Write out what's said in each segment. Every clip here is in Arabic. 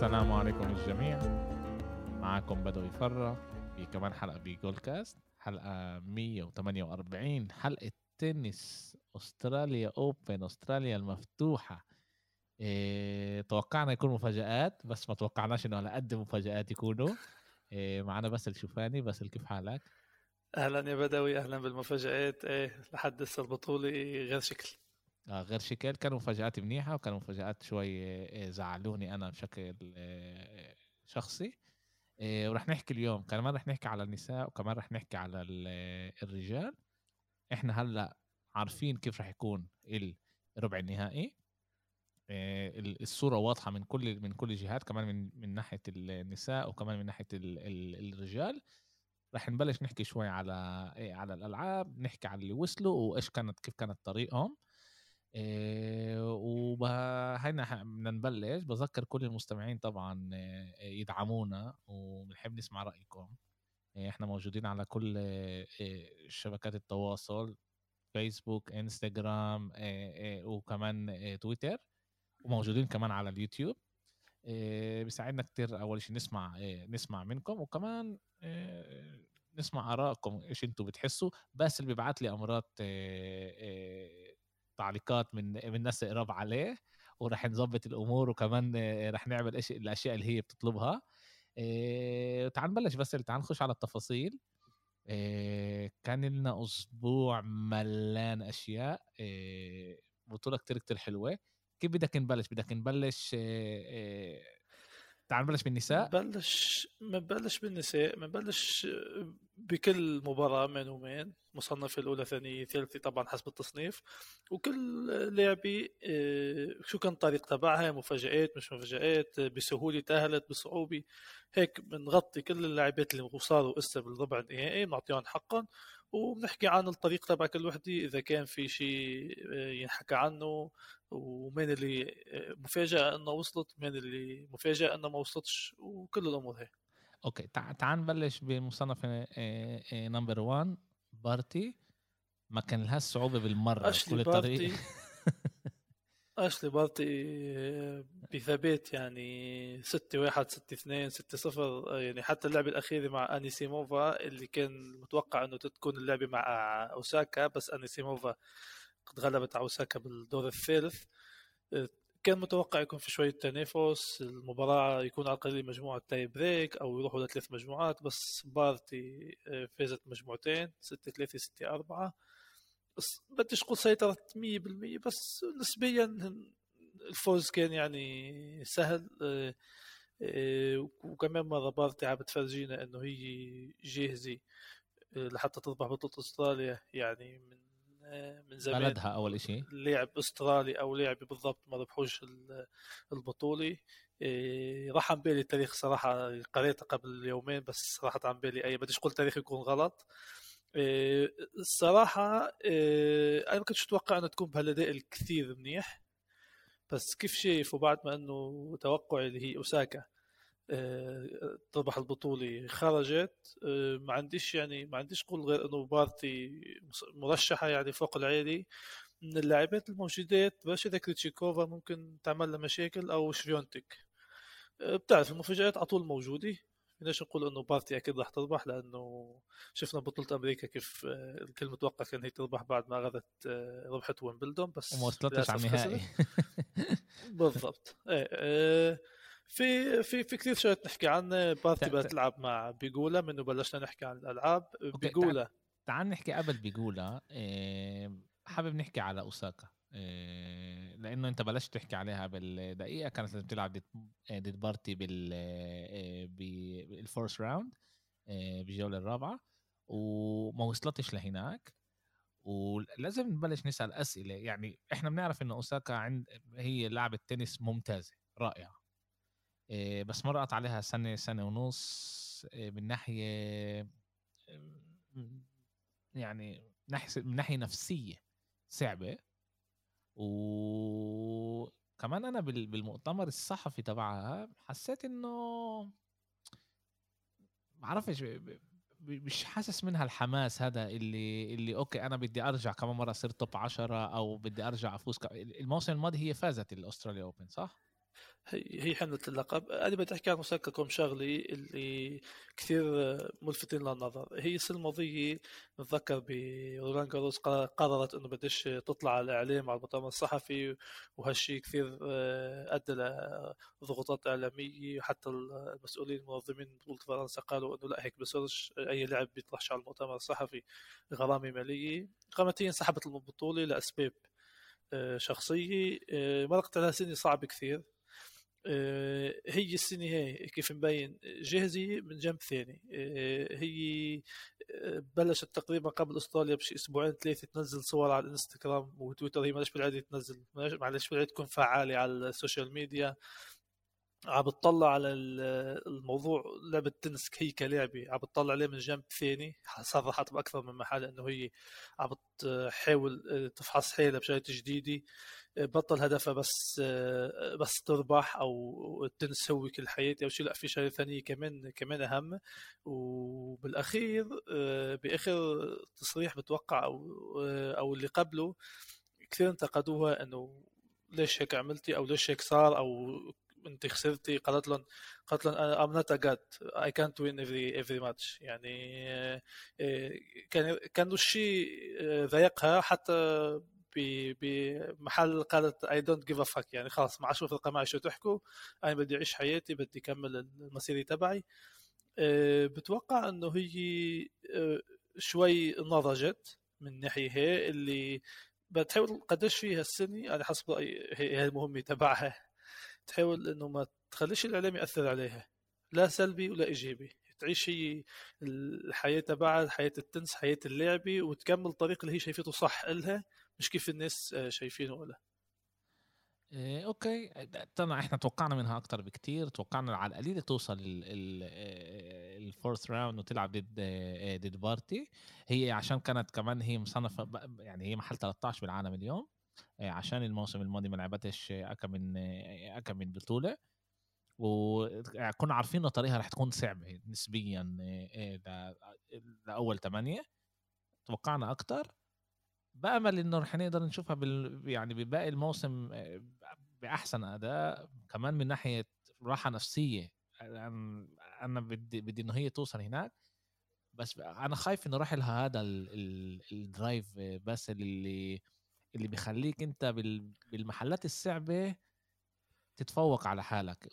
السلام عليكم الجميع. معكم بدوي فرة في كمان حلقة بجول كاست حلقة 148 حلقة تنس أستراليا أوبن أستراليا المفتوحة. إيه توقعنا يكون مفاجآت بس ما توقعناش إنه على قد مفاجآت يكونوا. إيه معنا باسل شوفاني. باسل كيف حالك؟ أهلا يا بدوي أهلا بالمفاجآت. إيه لحد لسه البطولة غير شكل. غير شكل كانوا مفاجآت منيحة وكانوا مفاجآت شوي إيه زعلوني أنا بشكل إيه شخصي. ورح نحكي اليوم. كمان رح نحكي على النساء وكمان رح نحكي على الرجال. إحنا هلأ عارفين كيف رح يكون الربع النهائي. الصورة واضحة من كل من كل الجهات كمان من من ناحية النساء وكمان من ناحية الرجال. رح نبلش نحكي شوي على على الألعاب نحكي على اللي وصلوا وإيش كانت كيف كانت طريقهم. وهينا بدنا نبلش. بذكر كل المستمعين طبعا يدعمونا وبنحب نسمع رأيكم. إحنا موجودين على كل شبكات التواصل فيسبوك انستغرام وكمان تويتر وموجودين كمان على اليوتيوب. بيساعدنا كتير أول شيء نسمع نسمع منكم. وكمان نسمع آرائكم إيش أنتم بتحسوا. بس اللي بيبعت لي امرات تعليقات من من ناس قراب عليه وراح نظبط الأمور وكمان راح نعمل إيش الأشياء اللي هي بتطلبها. تعال نبلش بس تعال نخش على التفاصيل. كان لنا أسبوع ملان أشياء. بطولة كتير كتير حلوة. كيف بدك نبلش؟ بدك نبلش تعال نبلش بالنساء. بلش بنبلش بالنساء بنبلش بكل مباراة من ومين مصنفة الأولى ثانية ثالثة طبعا حسب التصنيف. وكل لعبة شو كان الطريق تبعها مفاجآت مش مفاجآت بسهولة تأهلت بصعوبة. هيك بنغطي كل اللاعبات اللي وصلوا إسا بالربع النهائي بنعطيهم حقا وبنحكي عن الطريق تبع كل وحدة إذا كان في شيء ينحكى عنه ومين اللي مفاجأة إنه وصلت مين اللي مفاجأة إنه ما وصلتش وكل الأمور هي أوكي تعال نبلش بمصنفة number 1 بارتي. ما كان لها صعوبة بالمرة أشلي كل بارتي. أشلي بارتي بثبات يعني 6 1 6 2 6 0 يعني حتى اللعبة الأخيرة مع أنيسيموفا اللي كان متوقع إنه تكون اللعبة مع أوساكا بس أنيسيموفا قد غلبت على أوساكا بالدور الثالث. كان متوقع يكون في شوية تنافس المباراة يكون على القليل مجموعة tie break أو يروحوا لثلاث مجموعات بس بارتي فازت مجموعتين 6 3 6 4 بديش أقول سيطرت 100% بس نسبيا الفوز كان يعني سهل آه، آه، وكمان مرة بارتي عم بتفرجينا إنه هي جاهزة آه، لحتى تربح بطولة أستراليا يعني من من زمان. بلدها أول شيء لعب أسترالي أو لعب بالضبط ما ربحوش البطولة. راح عن بالي التاريخ صراحة قريته قبل يومين بس راحت عن بالي أي بديش أقول تاريخ يكون غلط. آه، الصراحة آه، أنا ما كنتش أتوقع أنها تكون بهالأداء الكثير منيح. بس كيف شايف؟ وبعد ما أنه توقعي اللي هي أوساكا. آه، تربح البطولة خرجت. ما عنديش يعني ما عنديش قول غير أنه بارتي مرشحة يعني فوق العالي من اللاعبات الموجودات باش إذا كريتشيكوفا ممكن تعمل لها مشاكل أو شفيونتك بتعرف المفاجآت على طول موجودة. فيناش نقول إنه بارتي أكيد راح تربح لأنه شفنا بطولة أمريكا كيف آه، الكل متوقع كان هي تربح بعد ما اخذت آه، ربحت ويمبلدون بس وما وصلتش على النهائي. بالضبط. إيه آه، في في في كثير شغلات نحكي عنها بارتي بدها تلعب مع بيجولا منه بلشنا نحكي عن الألعاب. بيجولا تعال نحكي قبل بيجولا حابب نحكي على أوساكا آه، لأنه أنت بلشت تحكي عليها بالدقيقة كانت لازم تلعب ضد ضد بارتي بال آه، بال fourth round آه، بالجولة الرابعة وما وصلتش لهناك. ولازم نبلش نسأل أسئلة يعني إحنا بنعرف إنه أوساكا عند هي لاعبه تنس ممتازة رائعة. بس مرقت عليها سنة سنة ونص من ناحية يعني من ناحية نفسية صعبة وكمان أنا بالمؤتمر الصحفي تبعها حسيت إنه بعرفش مش حاسس منها الحماس هذا اللي اللي أوكي أنا بدي أرجع كمان مرة اصير top 10 أو بدي أرجع أفوز. الموسم الماضي هي فازت ال Australia Open صح؟ هي حملة اللقب. أنا بدي أحكي عن اوساكا كم شغلة اللي كثير ملفتين للنظر. هي السنة الماضية نتذكر برولان جاروس قررت إنه بدش تطلع على الإعلام على المؤتمر الصحفي وهالشيء كثير آه، أدى لضغوطات إعلامية. وحتى المسؤولين المنظمين بطولة فرنسا قالوا إنه لا هيك بصيرش أي لاعب بيطلعش على المؤتمر الصحفي. غرامة مالية. قامت هي انسحبت البطولة لأسباب آه، شخصية آه، مرقت على سنة صعبة كثير. هي السنة هي كيف مبين جاهزة من جنب ثاني. آه، هي آه، بلشت تقريبا قبل أستراليا بشي أسبوعين ثلاثة تنزل صور على الإنستغرام وتويتر. هي معلش بالعادة تنزل معلش بالعادة تكون فعالة على ال social media. عم بتطلع على الموضوع لعبة تنس هي كلعبة عم بتطلع عليه من جنب ثاني. صرحت بأكثر من محل إنه هي عم بتحاول تفحص حالها بشغلة جديدة بطل هدفها بس بس تربح أو هو كل حياتي أو شيء. لا في شغله ثانية كمان كمان أهم. وبالأخير بآخر تصريح بتوقع أو أو اللي قبله كثير انتقدوها إنه ليش هيك عملتي أو ليش هيك صار أو أنت خسرتي. قالت لهم قالت لهم I'm not a god. I can't win every every match. يعني كان كان الشيء ضايقها. حتى بمحل قالت I don't give a fuck يعني خلاص ما عادش فرقه معي شو تحكوا. أنا بدي أعيش حياتي بدي أكمل المسيره تبعي. أه، بتوقع إنه هي أه، شوي نضجت من الناحيه هي اللي بتحاول قديش فيها السنة أنا حسب رايي هي المهمة تبعها. تحاول إنه ما تخليش الإعلام يأثر عليها. لا سلبي ولا إيجابي. تعيش هي الحياة تبعها حياة التنس حياة اللعبة وتكمل طريق اللي هي شايفته صح إلها مش كيف الناس آه، شايفينه ولا إيه أوكي. طبعا إحنا توقعنا منها أكتر بكتير. توقعنا على القليل توصل ال fourth round وتلعب ضد آه، ضد بارتي. هي عشان كانت كمان هي مصنفة يعني هي محل 13 بالعالم اليوم آه، عشان الموسم الماضي ما لعبتش اكم من اكم من بطولة. وكنا عارفين انه طريقها رح تكون صعبة نسبيا لأول ثمانيه توقعنا أكتر. بأمل إنه رح نقدر نشوفها بال... يعني بباقي الموسم آه، بأحسن أداء. كمان من ناحية راحة نفسية أنا بدي بدي إنه هي توصل هناك. بس أنا خايف إنه راح لها هذا الدرايف بس اللي اللي بيخليك أنت بالمحلات الصعبة تتفوق على حالك.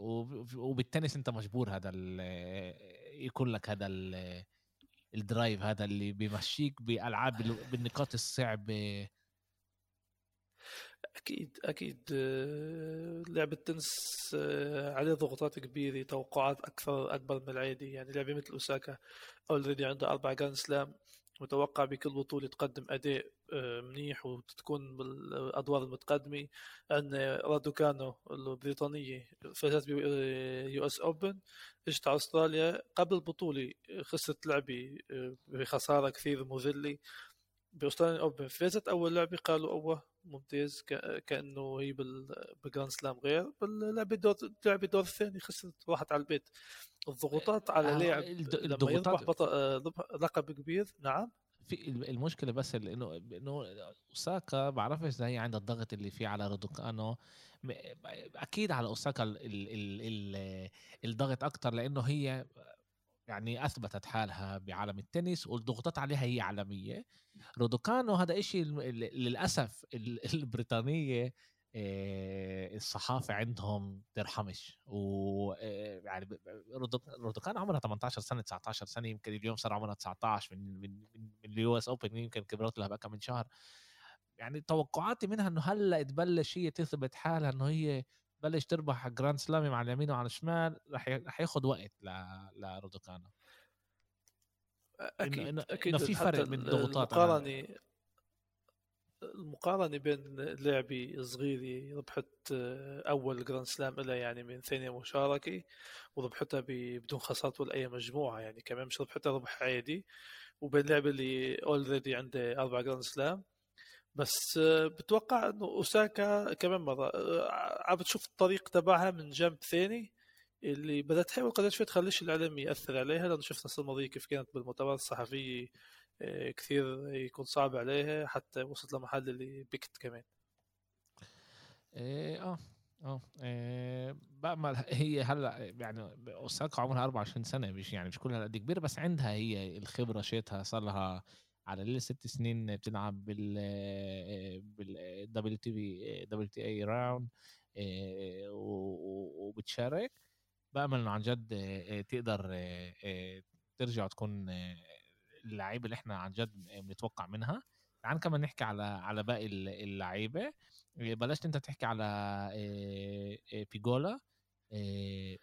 وبالتنس أنت مجبور هذا يكون لك هذا ال drive هذا اللي بيمشيك بألعاب بالنقاط الصعبه أكيد أكيد. آه، لعبة تنس آه، عليه ضغوطات كبيرة توقعات أكثر أكبر من العادي. يعني لعبة مثل أوساكا already عندها أربع Grand Slam متوقع بكل بطولة تقدم أداء آه، منيح وتكون بالأدوار المتقدمة. عندنا رادوكانو البريطانية فازت ب US Open إجت على أستراليا قبل البطولة خسرت لعبة آه، بخسارة كثير مذلة. ب Australia Open فازت أول لعبة قالوا أوه ممتاز كأنه هي بال Grand Slam غير. باللعبة دور لعبة دور الثاني خسرت راحت على البيت. الضغوطات على آه لاعب لما يربح بطل آه لقب كبير نعم. في المشكلة بس انه إنه أوساكا بعرفش إذا هي عندها الضغط اللي فيه على رودوكانو أكيد على أوساكا ال ال ال الضغط أكتر لأنه هي يعني أثبتت حالها بعالم التنس والضغوطات عليها هي عالمية. رودوكانو هذا إشي للأسف البريطانية الصحافة عندهم ترحمش و آه، يعني رادوكانو عمرها 18 سنة 19 سنة يمكن اليوم صار عمرها 19 من من من ال US Open يمكن كبرت لها بقى من شهر. يعني توقعاتي منها إنه هلأ تبلش هي تثبت حالها إنه هي بلش تربح Grand Slam يمي مع اليمين وعلى الشمال رح رح ياخذ وقت لرادوكانو أكيد إنه أكيد إنه في فرق من ضغوطات المقارنة المقارنة بين لاعبي صغيرة ربحت آه، أول grand slam لها يعني من ثانية مشاركة وربحتها بدون خسارة ولا أي مجموعة يعني كمان مش ربحتها ربح عادي. وبين لاعب اللي already عنده أربع grand slam بس آه، بتوقع إنه أوساكا كمان مرة آه، عم بتشوف الطريق تبعها من جنب ثاني اللي بدها تحاول قدر شوي تخليش الاعلام يأثر عليها لأنه شفنا السنة الماضيه كيف كانت بالمؤتمرات الصحفية كثير يكون صعب عليها حتى وصلت لمحل اللي بكت كمان. إيه آه آه آه، بأمل هي هلأ يعني اوساكا عمرها 24 سنة مش يعني مش كلها قد كبيرة بس عندها هي الخبرة خبرتها صار لها على القليل ست سنين بتلعب بال بال دبليو تي في دبليو تي اي round وبتشارك. بأمل إنه عن جد آه، تقدر آه، ترجع تكون اللعيبة اللي إحنا عن جد بنتوقع منها. تعال كمان نحكي على على باقي اللعيبة. بلشت أنت تحكي على بيجولا.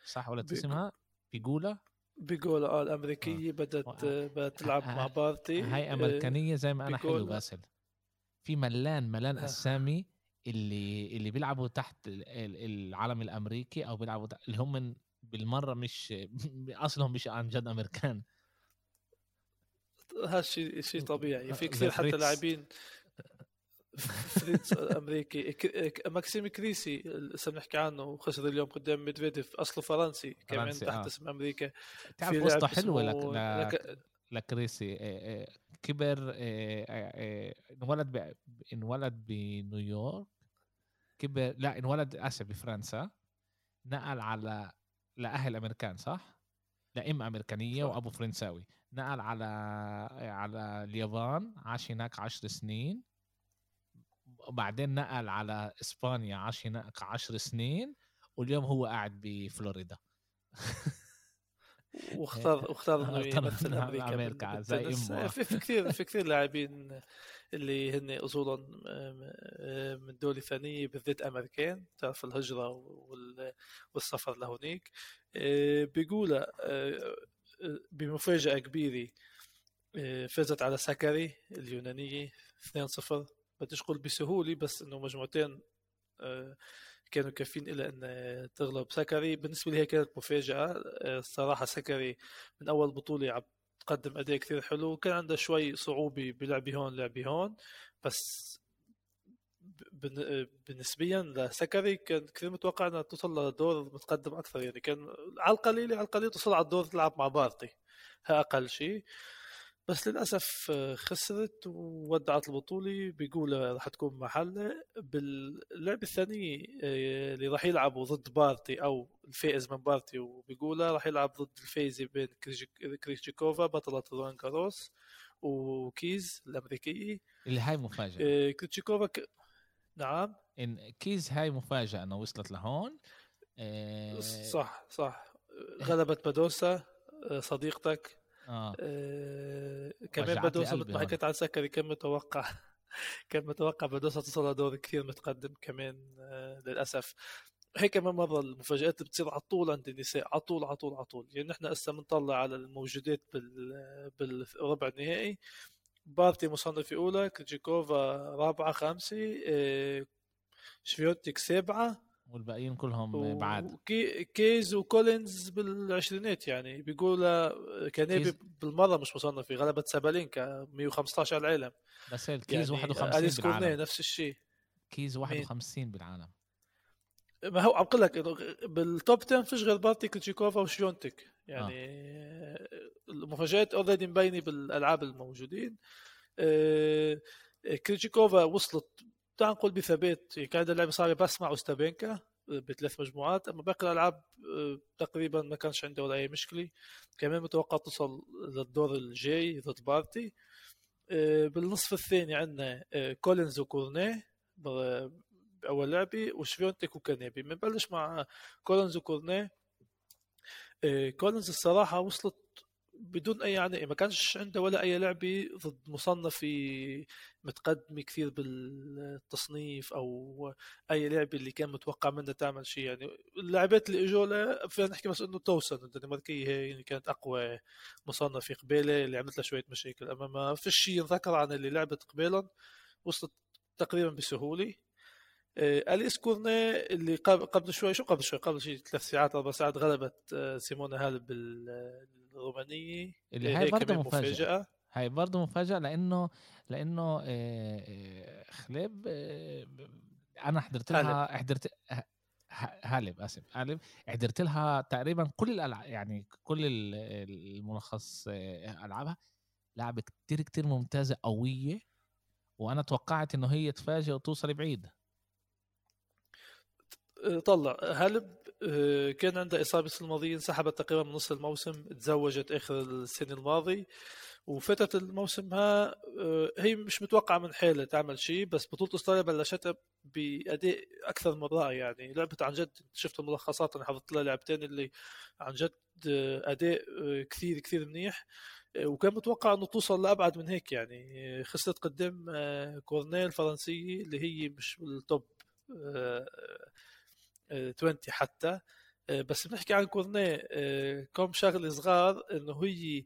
صح ولا اسمها بيجولا. بيجولا آه الأمريكية آه. بدت بدت تلعب مع بارتي. هاي أمريكانية زي ما أنا حلو باسل. في ملان ملان آه. أسامي اللي اللي بيلعبوا تحت العالم الأمريكي أو بيلعبوا اللي هم بالمرة مش أصلهم مش عن جد أمريكان. هذا شيء شيء طبيعي. في كثير حتى لاعبين فريتز أمريكي. ماكسيم كريسي لسه بنحكي عنه وخسر اليوم قدام ميدفيديف أصله فرنسي كمان تحت آه. اسم أمريكا. تعرف وسطه حلوة لك, لك... لكريسي كبر انولد انولد بنيويورك. كبر لا انولد اسف بفرنسا. نقل على لأهل أمريكان صح؟ لام أمريكانية. وأبو فرنساوي. نقل على على اليابان عاش هناك عشر سنين. وبعدين نقل على إسبانيا عاش هناك عشر سنين. واليوم هو قاعد بفلوريدا. واختار واختار إنه يمثل أمريكا, أمريكا زي إمه. في كثير في كثير لاعبين اللي هن اصولا من دول ثانية بالذات أمريكان. تعرف الهجرة والسفر لهونيك آه، بيغولا آه، بمفاجأة كبيرة آه، فازت على سكاري اليونانية 2-0 بديش أقول بسهولة بس إنه مجموعتين آه، كانوا كافيين إلى أن تغلب سكاري بالنسبة لي هي كانت مفاجأة آه، الصراحة سكاري من أول بطولة عم تقدم أداء كثير حلو. وكان عندها شوي صعوبة بلعبي هون لعبي هون بس بالنسبة لسكاري كان كثير متوقع إنها توصل لدور متقدم أكثر يعني كان على القليل على القليل توصل على الدور تلعب مع بارتي. ها أقل شيء. بس للأسف خسرت وودعت البطولة. بيغولا راح تكون محلة. باللعبة الثانية آه، اللي راح يلعبوا ضد بارتي أو الفائز من بارتي وبيغولا راح يلعب ضد الفايزة بين كريتشيكوفا بطلة رولان غاروس وكيز الأمريكية اللي هاي مفاجأة. آه، كريتشيكوفا ك... نعم. إن كيز هاي مفاجأة أنه وصلت لهون. آه، صح. صح غلبت بادوسا صديقتك. آه, آه كمان بادوسا مثل ما حكيت عن سكاري كان متوقع؟ كان متوقع بادوسا تصل دور كثير متقدم كمان آه للأسف. هيك كمان مرة المفاجآت بتصير على طول عند النساء على طول على طول على طول. يعني نحن هسه بنطلع على الموجودات بال بالربع النهائي. بارتي مصنفة أولى كريتشيكوفا رابعة خامسة آه شفيونتك سابعة. والباقيين كلهم بعد كيز وكولينز بالعشرينات يعني. بيغولا كانيبي بالمرة مش مصنف في غلبت سابالينكا 115 على العالم. بس كيز يعني 51 بالعالم. نفس الشيء. كيز 51 بالعالم. ما هو عم لك بال top 10 فيش غير بارتي كريتشيكوفا وشفيونتك يعني آه. المفاجآت already مبينة بالألعاب الموجودين. آه كريتشيكوفا وصلت تعال نقول بثبات يعني كان اللعبة صار بس مع اوستابينكا بثلاث مجموعات أما باقي الألعاب آه، تقريبا ما كانش عنده ولا أي مشكلة. كمان متوقع توصل للدور الجاي ضد بارتي. آه، بالنصف الثاني عندنا آه، كولينز وكورنيه بأول لعبة وشفيونتك وكانيبي بنبلش مع كولينز وكورنيه. كولينز الصراحة وصلت بدون أي يعني ما كانش عنده ولا أي لعبه ضد مصنفه متقدمه كثير بالتصنيف أو أي لعبه اللي كان متوقع منها تعمل شيء. يعني اللعبات اللي إجوا له فينا نحكي بس إنه تاوسون. الدنماركيه هي يعني كانت أقوى مصنفه قباله اللي عملت لها شوية مشاكل. أما ما فيش شيء ينذكر عن اللي لعبت قبالا وصلت تقريبا بسهولة. آه، أليس كورني اللي قبل قبل شوي شو قبل شوي؟ قبل شيء ثلاث ساعات أربع ساعات غلبت آه، سيمونا هالب الرومانيه اللي هاي برضه مفاجأة. هاي برضه مفاجأة لأنه لأنه آه، خليب أنا حضرت لها حضرت هالب آسف هالب. حضرت لها تقريبا كل الالعاب يعني كل الملخص ألعابها. لعبة كتير كتير ممتازة قوية وأنا توقعت إنه هي تفاجئ وتوصل بعيد. آه، طلع. هلب آه، كان عنده إصابة الماضيه انسحبت تقريبا من نص الموسم تزوجت آخر السنة الماضي وفترة الموسم ها آه، هي مش متوقعة من حيلة تعمل شيء بس بطولة استراليا بلشتها بأداء أكثر من رائع. يعني لعبت عن جد شفت الملخصات أنا حضرت لها لعبتين اللي عن جد أداء كثير كثير منيح. وكان متوقع إنه توصل لأبعد من هيك يعني. خسرت قدام كورنيه الفرنسية اللي هي مش بال top 20 حتى. بس بنحكي عن كورنيه كم شغلة صغار إنه هي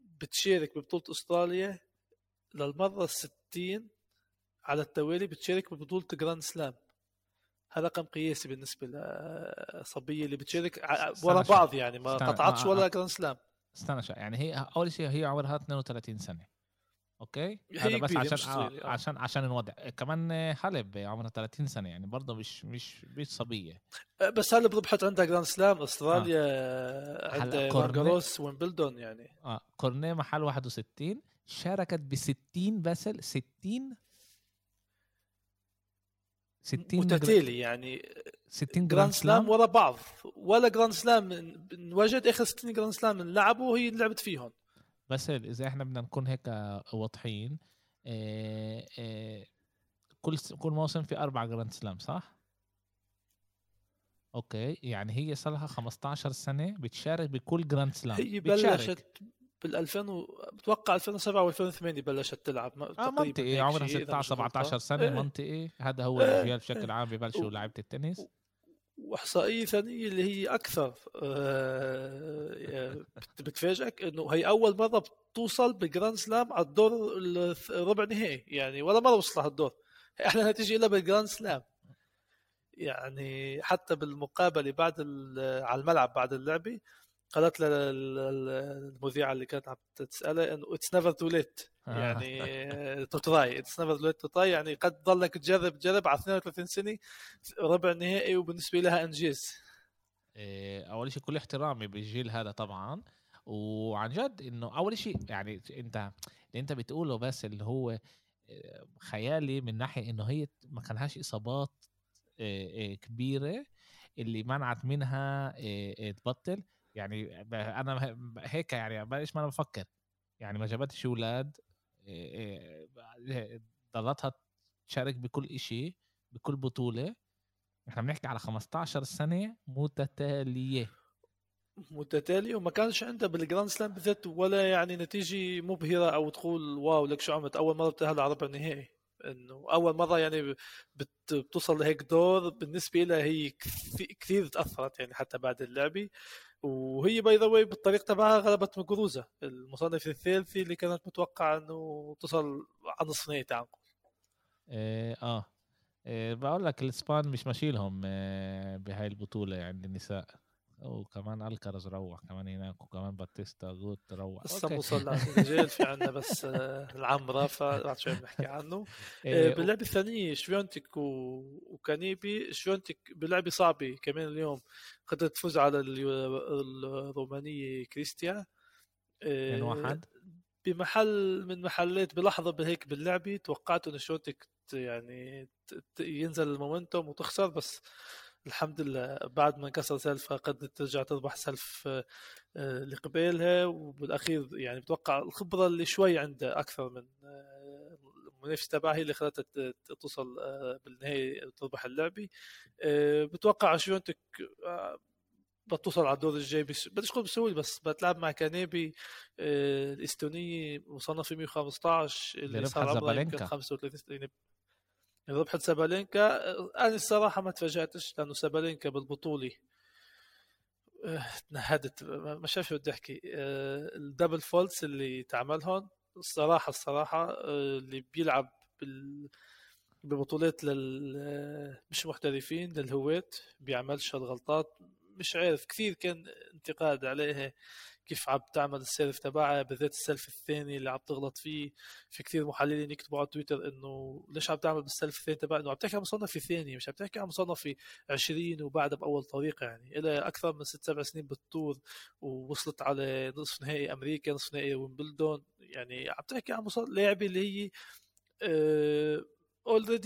بتشارك ببطولة أستراليا للمرة الستين على التوالي بتشارك ببطولة grand slam هذا رقم قياسي بالنسبة لصبيه اللي بتشارك ورا بعض يعني ما قطعتش آه، آه، ولا جراند سلام استنى شوي. يعني هي أول شيء هي عمرها 32 سنة. أوكي؟ هذا بس عشان آه عشان عشان نوضع كمان حلب عمرها 30 سنة يعني برضه مش مش مش صبية. أه، بس هلا ربحت عندها جراند سلام أستراليا آه. عندها مارجاروس ويمبلدون يعني؟ آه كورنيه محل 61 شاركت ب 60 بس ال 60 60 متتالي يعني 60 جراند سلام ورا بعض. ولا Grand Slam وجد آخر 60 Grand Slam لعبوا وهي لعبت فيهم. بس إذا إحنا بدنا نكون هيك واضحين إيه إيه كل كل موسم في أربع Grand Slam صح؟ أوكي يعني هي صار لها 15 سنة بتشارك بكل Grand Slam هي بلشت بال 2000 و... بتوقع 2007 و2008 بلشت تلعب آه منطقي عمرها 16 17 سنة إيه. منطقي هذا هو الاجيال إيه. بشكل عام ببلشوا لعيبة التنس واحصائيه ثانية اللي هي أكثر. آه، بتفاجئك إنه هي أول مرة بتوصل بال Grand Slam على الدور الربع نهائي. يعني ولا مرة وصلت الدور. إحنا نتيجة إلا بال Grand Slam. يعني حتى بالمقابلة بعد على الملعب بعد اللعبة قالت للمذيعه اللي كانت عم تسالها إنه it's never too late يعني to try. it's never late to try يعني قد ضلك تجرب تجرب على 32 سنة ربع نهائي وبالنسبة لها انجاز إيه، أول شيء كل احترامي بالجيل هذا طبعا. وعن جد إنه أول شيء يعني أنت اللي أنت بتقوله بس اللي هو آه، خيالي من ناحية إنه هي ما كانهاش إصابات آه، آه، كبيرة اللي منعت منها تبطل. يعني أنا هيك يعني إيش ما أنا بفكر. يعني ما جابتش أولاد ضلتها تشارك بكل إشي بكل بطولة. إحنا بنحكي على 15 سنة متتالية. متتالية وما كانش عندها بال Grand Slam بالذات ولا يعني نتيجة مبهرة أو تقول wow لك شو عملت؟ أول مرة بتأهل على ربع النهائي. إنه أول مرة يعني بتوصل لهيك دور بالنسبة لها هي كثير تأثرت يعني حتى بعد اللعبة. وهي باي ذا واي بالطريق تبعها غلبت مقروزه المصنف الثالثي اللي كانت متوقعة إنه تصل نصف نهائي تعنقل إيه آه. إيه بقول لك الإسبان مش ماشي لهم إيه بهاي البطولة يعني النساء. وكمان الكرز روح كمان هناك وكمان باتيستا جوت روح لسه بوصل للرجال في عندنا بس آه، العم رافا بعد شوي بنحكي عنه. إيه باللعبة الثانية شفيونتك وكانيبي. شفيونتك بلعبة صعبة كمان اليوم. قدرت تفوز على الرومانية كريستيا. إيه واحد؟ بمحل من محلات بلحظة بهيك باللعبة توقعت إنه شوتك يعني ينزل المومنتوم وتخسر بس الحمد لله. بعد ما انكسر سلفها قدرت ترجع تربح سلف آه، اللي قبالها وبالأخير يعني بتوقع الخبرة اللي شوي عندها أكثر من آه، المنافس تبعها هي اللي خلتها توصل آه، بالنهاية تربح اللعبة. بتوقع شيونتك بتوصل على الدور الجاي. بس بديش أقول بسهولة بس بتلعب مع كانيبي الاستونيه مصنفه 115 اللي صار عمرها 35 ربحت سابالينكا أنا الصراحة ما تفاجأتش لأنه سابالينكا بالبطوله آه، تنهدت ما شايف شو بدي أحكي آه، ال double faults اللي تعملهم الصراحة الصراحة آه، اللي بيلعب بال ببطولات لل مش محترفين للهواة بيعملش هالغلطات مش عارف كثير كان انتقاد عليها كيف عم تعمل ال serve تبعها بالذات ال serve الثاني اللي عم تغلط فيه. في كثير محللين يكتبوا على تويتر إنه ليش عم تعمل بال serve الثاني تبعها؟ إنه عم تحكي عن مصنف ثاني مش عم تحكي عن مصنف 20 وبعدها بأول طريقة يعني. إلها أكثر من ست سبع سنين بال tour ووصلت على نصف نهائي أمريكا نصف نهائي ويمبلدون. يعني عم تحكي عن لاعبه اللي هي أه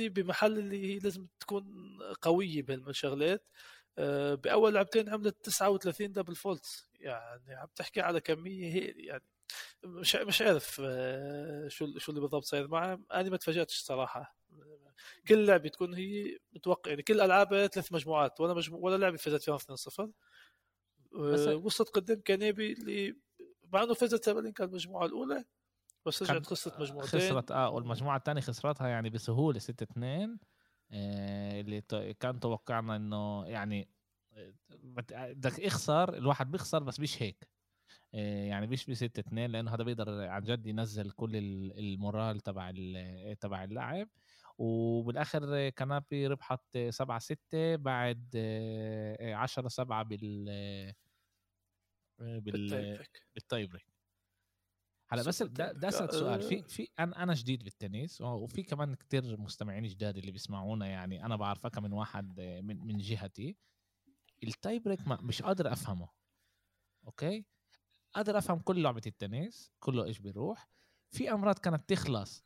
بمحل اللي لازم تكون قوية بهالشغلات آه، بأول لعبتين عملت 39 double faults يعني عم تحكي على كمية هي يعني مش مش عارف آه، شو شو اللي بالضبط صاير معه أنا ما تفاجأتش صراحة كل لعبة تكون هي متوقع يعني كل العابها ثلاث مجموعات. ولا مجموعة ولا لعبة فازت فيها 2-0 آه، وصلت قدام كنابي اللي مع إنه فازت سابلينكا المجموعة الأولى بس رجعت خسرت مجموعتين. خسرت آه والمجموعة الثانية خسرتها يعني بسهولة 6 2 آه اللي كان توقعنا إنه يعني بدك اخسر الواحد بيخسر بس مش هيك. آه يعني مش ب 6 2 لأنه هذا بيقدر عن جد ينزل كل المورال تبع تبع اللاعب. وبالآخر كانيبي ربحت 7 6 بعد 10 7 بال بال بال tie break. هلا بس ده, ده اسالك سؤال. في في أنا أنا جديد بالتنس وفي كمان كتير مستمعين جداد اللي بيسمعونا يعني أنا بعرفك من واحد من من جهتي. ال tie break ما مش قادر أفهمه أوكي؟ قادر أفهم كل لعبة التنس كله إيش بيروح. في أمراض كانت تخلص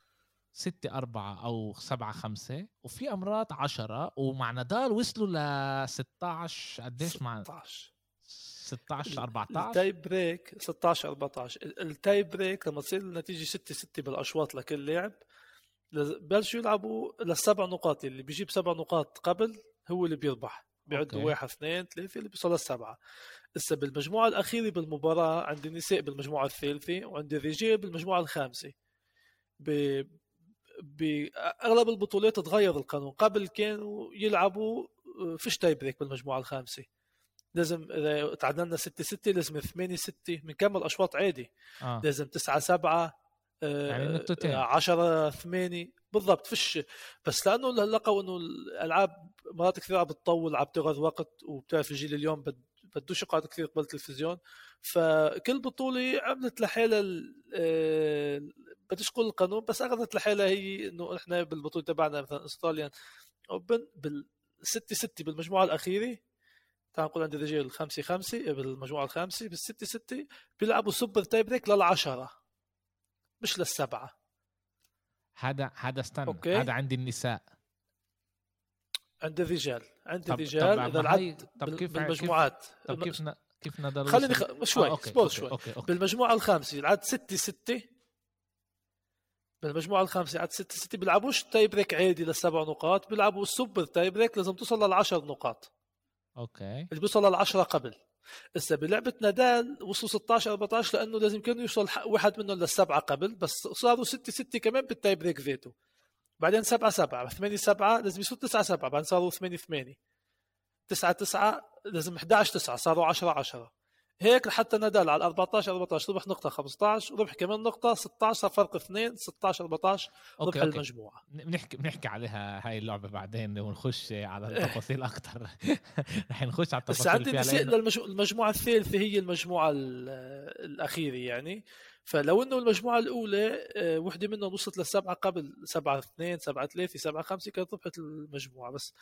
ستة أربعة أو سبعة خمسة وفي أمراض عشرة ومع نادال وصلوا ل 16 قديش مع 16 16 14 ال tie break 16 14 ال tie break لما تصير النتيجة 6 6 بالأشواط لكل لاعب بلشوا يلعبوا للسبع نقاط. اللي بيجيب سبع نقاط قبل هو اللي بيربح. بيعدوا واحد اثنين ثلاثة اللي بيوصل للسبعة هسه بالمجموعة الأخيرة بالمباراة عند النساء بالمجموعة الثالثة وعند الرجال بالمجموعة الخامسة. ب... بأغلب البطولات تغير القانون. قبل كانوا يلعبوا آه، فيش tie break بالمجموعة الخامسة. لازم إذا تعادلنا 6 6 لازم 8 6 بنكمل اشواط عادي. آه. لازم 9 7 يعني نقطتين. 10 8 بالضبط فيش بس لأنه لقوا إنه الألعاب مرات كثير عم بتطول عم تاخذ وقت وبتعرف الجيل اليوم بدوش يقعد كثير قبل التلفزيون. فكل بطولة عملت لحالها آه، بديش أقول القانون بس أخذت لحالها هي إنه إحنا بالبطولة تبعنا مثلا Australia Open بال 6 6 بالمجموعة الأخيرة تعال نقول عند الرجال خمسة خمسة بالمجموعة الخامسة بالستة ستة بيلعبوا super tie break للعشرة مش للسبعة. هذا هذا استنى أوكي. هذا عند النساء. عند الرجال عند طب الرجال إذا العد طب كيف بالمجموعات. طب كيف ن... كيف نادال خليني خ... شوي آه، اصبر شوي. أوكي. أوكي. بالمجموعة الخامسة العد ستة ستة بالمجموعة الخامسة عد ستة ستة بيلعبوش tie break عادي للسبع نقاط. بيلعبوا super tie break لازم توصل للعشر نقاط. أوكي. اللي بيوصل للعشرة قبل. هسه بلعبة نادال وصلوا 16 14 لأنه لازم كانوا يوصل واحد منهم للسبعة قبل بس صاروا 6 6 كمان بال tie break ذاته بعدين 7 7 8 7 لازم يصير 9 7 بعدين صاروا 8 8 9 9 لازم 11 9 صاروا 10 10 هيك لحتى نادال على 14 14 ربح نقطة 15 ربح كمان نقطة 16 فرق اثنين 16 14 ربح أوكي. المجموعة. بنحكي بنحكي عليها هاي اللعبة بعدين ونخش على التفاصيل أكثر رح نخش على التفاصيل بس عندي المجموعة الثالثة هي المجموعة الأخيرة يعني. فلو إنه المجموعة الأولى آه، وحدة منهم وصلت للسبعه قبل 7 2 7 3 7 5 كانت ربحت المجموعة. بس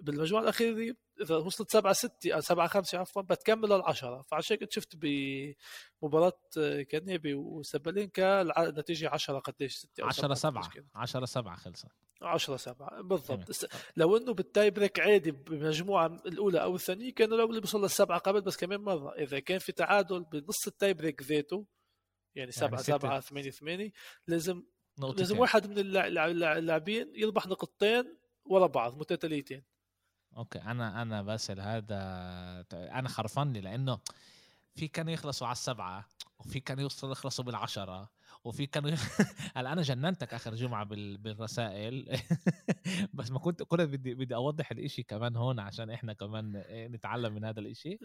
بالمجموعة الأخيرة دي إذا وصلت 7 6 7 5 عفوا بتكمل للعشره فعشان كنت شفت بمباراة آه، كانيبي وسبالينكا النتيجه 10 قديش 6 10 7 10 7 خلصت. 10 7 بالضبط. لو إنه بال tie break عادي بالمجموعه الأولى أو الثانية كانوا لو اللي بيوصل للسبعة قبل بس كمان مرة. إذا كان في تعادل بنص ال tie break ذاته يعني 7 7 8 8 لازم نقطتين. لازم واحد من اللاعبين يربح نقطتين ورا بعض متتاليتين. okay أنا أنا باسل هذا أنا خرفان لي لأنه في كانوا يخلصوا على السبعة وفي كانوا يوصلوا يخلصوا بالعشرة. وفي كانوا هلأ أنا جننتك آخر جمعة بالرسائل. بس ما كنت كنت بدي بدي أوضح الإشي كمان هون عشان إحنا كمان نتعلم من هذا الإشي.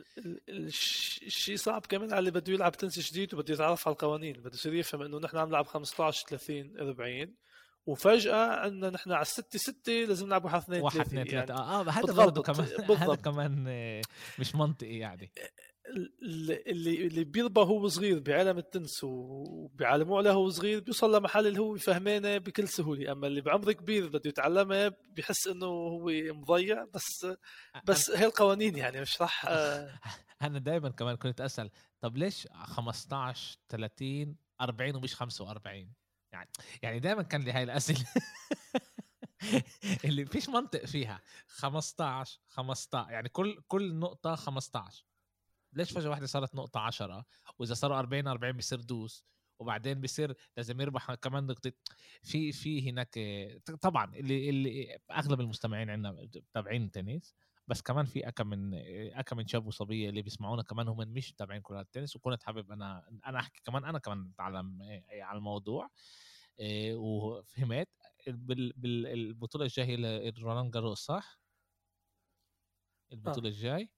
الشيء صعب كمان على اللي بده يلعب تنس جديد وبده يتعرف على القوانين. بده يصير يفهم إنه نحن عم نلعب 15 30 40 وفجأة عندنا نحن على الستة ستة لازم نلعب واحد اثنين واحد اثنين ثلاثة يعني آه هذا برضه كمان هذا كمان مش منطقي يعني. اللي اللي بيربى هو صغير بعالم التنس وبيعلموه عليه هو صغير بيوصل لمحل اللي هو فهمانه بكل سهولة. أما اللي بعمر كبير بده يتعلمها بيحس إنه هو مضيع بس بس هي القوانين يعني مش راح أنا دائما كمان كنت أسأل طب ليش 15 30 40 ومش 45 يعني يعني دائما كان لي هاي الأسئلة. اللي فيش منطق فيها. 15 15 يعني كل كل نقطة 15 ليش فجأة واحدة صارت نقطة 10 وإذا صاروا 40 40 بيصير دوس. وبعدين بيصير لازم يربح كمان نقطة. في في هناك طبعا اللي اللي أغلب المستمعين عندنا تابعين تنس بس كمان في أكم من أكم من شاب وصبية اللي بيسمعونا كمان هم مش تابعين كرة التنس. وكنت حابب أنا أنا أحكي كمان أنا كمان اتعلم على الموضوع. إيه، وفهمت. بالبطوله الجاية رولان جاروس صح؟ البطولة آه. الجاي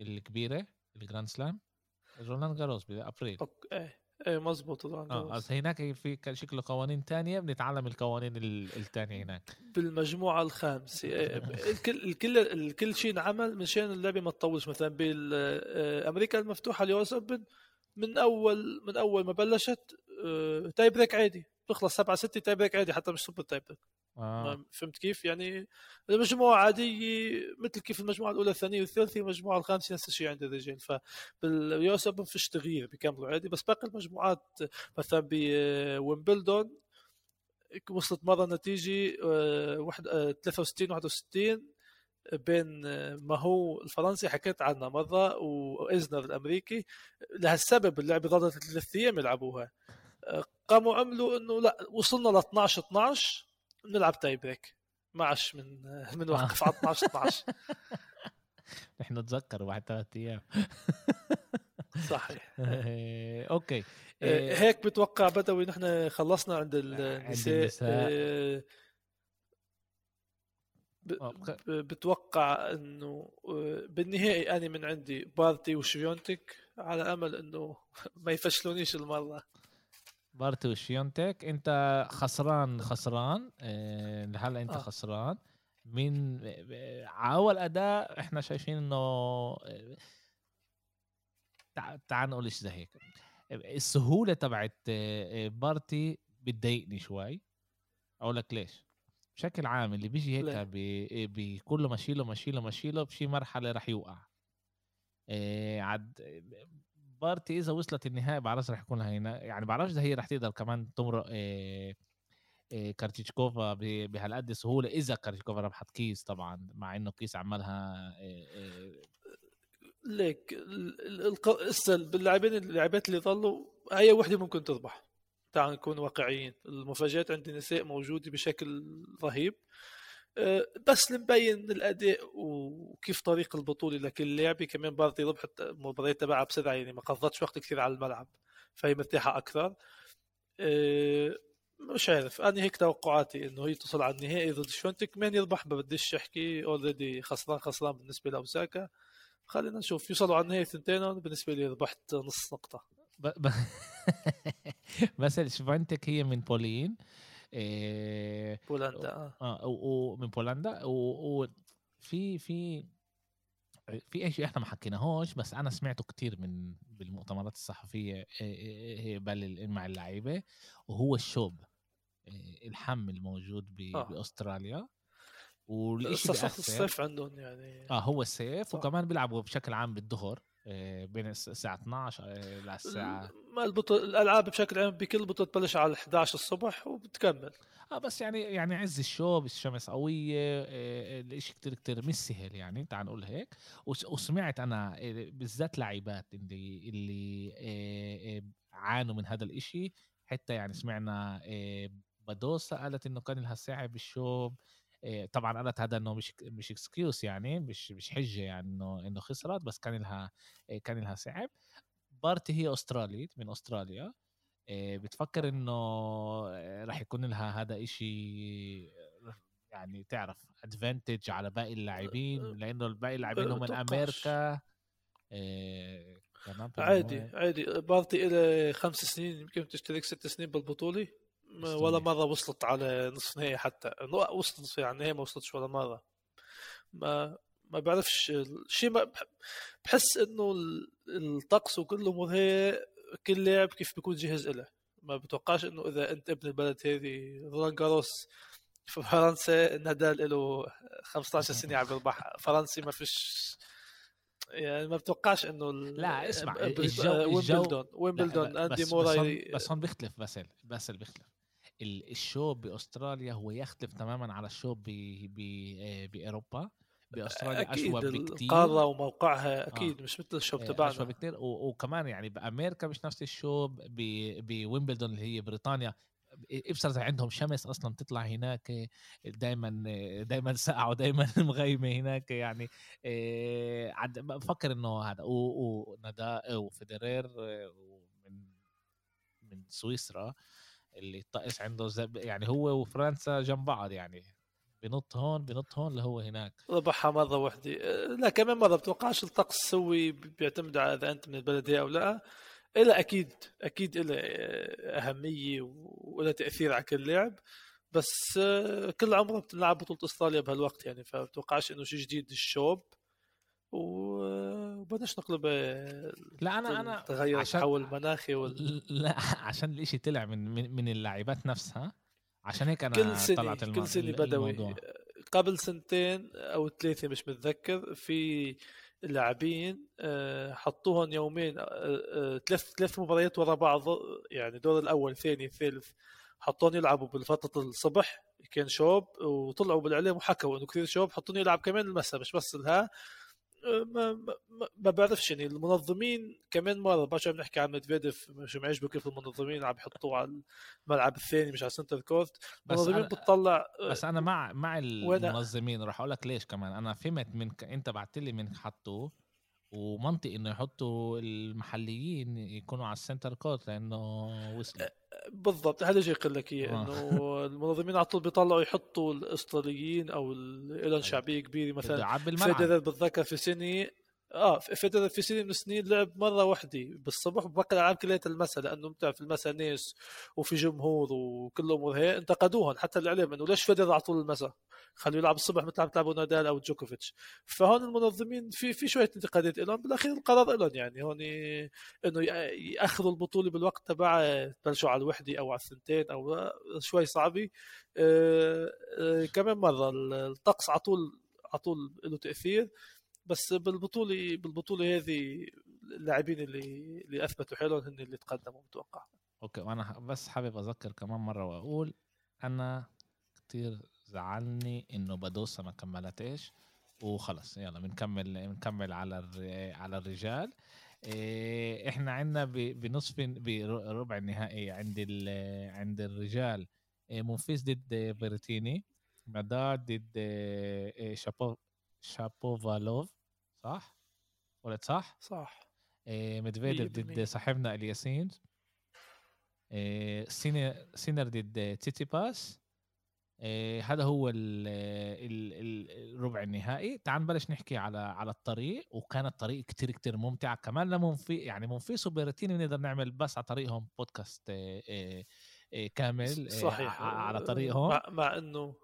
الكبيرة. ال Grand Slam رولان جاروس ب April okay إيه. إيه مظبوط آه هناك في شكل قوانين تانية بنتعلم القوانين الثانية هناك. بالمجموعة الخامسة. إيه، الكل الكل الكل شيء انعمل مشان اللعبة ما تطولش. مثلا بامريكا المفتوحة ال US Open من اول من أول ما بلشت tie break عادي. بتخلص 7 6 tie break عادي حتى مش super tie break. آه. فهمت كيف؟ يعني المجموعة عادية مثل كيف المجموعة الأولى الثانية والثالثة المجموعة الخامسة نفس الشيء عند الرجال فبال US Open فيش تغيير بيكملوا عادي بس باقي المجموعات مثلا بويمبلدون وصلت مرة نتيجة 63 آه، 61 آه، بين آه، ما هو الفرنسي حكيت عنها مرة وإزنر الأمريكي لهالسبب اللعبة ظلت ثلاث أيام يلعبوها قاموا عملوا إنه لا وصلنا ل 12 12 نلعب tie break ما عادش من من وقف على 12 12 نحن نتذكر بعد ثلاث أيام. صحيح. okay. آه، آه، هيك بتوقع بدوي نحن خلصنا عند النساء آه، بتوقع إنه بالنهائي أنا من عندي بارتي وشفيونتك على أمل إنه ما يفشلونيش المرة. بارتي وشفيونتك انت خسران خسران. آه لهلا انت آه. خسران. من أول أداء إحنا شايفين إنه آه، تعال نقول إيش زي هيك. السهولة تبعت آه، بارتي بتضايقني شوي. أقول لك ليش. بشكل عام اللي بيجي هيك بكله ماشيله ماشيله ماشيله بشي مرحلة رح يوقع. عد بارتي إذا وصلت النهائي بعرفش رح يكون هينا يعني بعرفش إذا هي رح تقدر كمان تمرق إيه إيه كريتشيكوفا بهالقد سهولة إذا كريتشيكوفا ربحت كيس طبعا مع إنه كيس عملها إيه ليك باللاعبين اللاعبات اللي ظلوا هي وحدة ممكن تربح. تعال نكون واقعيين المفاجآت عند النساء موجودة بشكل رهيب. بس لمبين الأداء وكيف طريق البطولة لكل لاعبه كمان بارتي ربحت المباريات تبعها بسرعة يعني ما قضتش وقت كثير على الملعب فهي مرتاحة أكثر. آه، مش عارف أنا هيك توقعاتي إنه هي توصل على النهائي ضد شفيونتك. مين يربح ما بديش أحكي already خسران خسران بالنسبة لأوساكا. خلينا نشوف يوصلوا على النهائي ثنتين بالنسبة لي ربحت نص نقطة. بس شفانتك هي من بولين. إيه بولندا آه, آه ومن بولندا وفي في في شيء إحنا ما حكيناهوش بس أنا سمعته كتير من بالمؤتمرات الصحفية بل مع اللعيبة وهو الشوب الحم الموجود آه. بأستراليا والشيء الصيف عندهم يعني. آه هو الصيف وكمان بيلعبوا بشكل عام بالظهر. آه، بين الساعة 12 آه، للساعة ما البطل الألعاب بشكل عام بكل بطولة تبلش على 11 الصبح وبتكمل. آه بس يعني يعني عز الشوب الشمس قوية آه، الإشي كتير كتير مش سهل يعني تعال نقول هيك. وسمعت أنا بالذات لعيبات اللي اللي عانوا من هذا الإشي. حتى يعني سمعنا بدوسا قالت إنه كان لها ساعة بالشوب. طبعا قالت هذا إنه مش مش اكسكيوز يعني مش مش حجة يعني إنه إنه خسرت بس كان لها إيه، كان لها صعب. بارتي هي أسترالي من أستراليا إيه، بتفكر إنه راح يكون لها هذا إشي يعني تعرف advantage على باقي اللاعبين لأنه باقي اللاعبين هم من أمريكا. عادي عادي. بارتي إلى خمس سنين يمكن تشترك ست سنين بالبطولة. ولا مرة وصلت على نصف نهائي حتى. وصلت نصف على النهائي ما وصلتش ولا مرة. ما ما بعرفش شيء ما بحس إنه الطقس وكل الأمور هي كل لاعب كيف بيكون جاهز له ما بتوقعش إنه إذا أنت ابن البلد هذه رولان جاروس في فرنسا نادال له 15 سنة عم يربح فرنسي ما فيش يعني ما بتوقعش إنه لا اسمع الجو ويمبلدون ويمبلدون أندي موراي بس هون بيختلف باسل باسل بيختلف. الشوب بأستراليا هو يختلف تماما على الشوب بأوروبا. بأستراليا أشوب بكثير القارة وموقعها أكيد آه. مش مثل الشوب تبعنا أشوب بكثير وكمان يعني بأمريكا مش نفس الشوب بويمبلدون اللي هي بريطانيا. ابصر عندهم شمس أصلا تطلع هناك دائما دائما ساقعة ودائما مغيمة هناك يعني. بفكر إنه هذا ونادال وفيدرير من من سويسرا اللي الطقس عنده يعني هو وفرنسا جنب بعض يعني. بنط هون بنط هون لهو هناك. ربحها مرة واحدة لا كمان مرة بتوقعش الطقس سوي بيعتمد على إذا أنت من البلد أو لا. إلى أكيد أكيد إلى أهمية وله تأثير على كل لعب بس كل عمره بتلعب بطولة استراليا بهالوقت يعني. فبتوقعش إنه شيء جديد الشوب وبدناش نقلب لا أنا أنا تغير عشان التحول المناخي وال... لا عشان الإشي طلع من من اللاعبات نفسها. عشان هيك أنا كل سنة طلعت الم... كل سنة بدوي. قبل سنتين أو ثلاثة مش متذكر في لاعبين آه، حطوهم يومين آه، آه، ثلاث ثلاث مباريات ورا بعض يعني دور الأول ثاني ثالث حطوهم يلعبوا بالفترة الصبح كان شوب وطلعوا بالإعلام وحكوا إنه كثير شوب حطوني يلعب كمان المساء مش بس الها. ما, ما, ما بعرفش يعني المنظمين كمان مرة بعرفش عم نحكي عن ميدفيديف مش معجبه كيف المنظمين عم يحطوه على الملعب الثاني مش على center court المنظمين بتطلع بس أنا مع مع المنظمين راح أقول لك ليش كمان. أنا فهمت من ك... أنت بعت لي من حطوه. ومنطقي إنه يحطوا المحليين يكونوا على ال center court لأنه وصلوا بالضبط هذا جاي يقول لك إياه آه. إنه المنظمين على طول بيطلعوا يحطوا الأستراليين أو لهم أيوة. شعبية كبيرة مثلا فيدرر بتذكر في سنه آه فيدرر في سنه من السنين لعب مرة واحدة بالصبح وبقى الالعاب كلها المساء لأنه بتعرف المساء ناس وفي جمهور وكل الأمور هي انتقدوهم حتى الإعلام إنه ليش فيدرر على طول المساء خلوا يلعب الصبح مثل عم تلعبوا نادال أو جوكوفيتش. فهون المنظمين في في شوية انتقادات لهم بالأخير القرار لهم يعني هون إنه يأخذوا البطولة بالوقت تبعها تبلشوا على الوحدة أو على الثنتين أو شوي صعبة. آه، آه، كمان مرة الطقس على طول على طول له تأثير. بس بالبطولة بالبطولة هذه اللاعبين اللي اللي أثبتوا حالهم هن اللي تقدموا متوقع. أوكي وأنا بس حابب أذكر كمان مرة وأقول أنا كثير زعلني إنه بدوسا ما كملتش وخلص. يلا بنكمل بنكمل على على الرجال. إيه، إحنا عندنا بنصف بربع النهائي عند عند الرجال. إيه، مونفيس ضد بيريتيني نادال ضد إيه، شابو شابوفالوف صح؟ ولا صح؟ صح. ميدفيديف ضد صاحبنا الياسيم. سينر ضد تيتي باس آه، هذا هو الربع النهائي. تعال نبلش نحكي على على الطريق. وكان الطريق كتير كتير ممتع. كمان لمنفي يعني منفيس وبيرتيني بنقدر نعمل بس على طريقهم. بودكاست آه، آه، كامل صحيح. على طريقهم. مع, مع إنه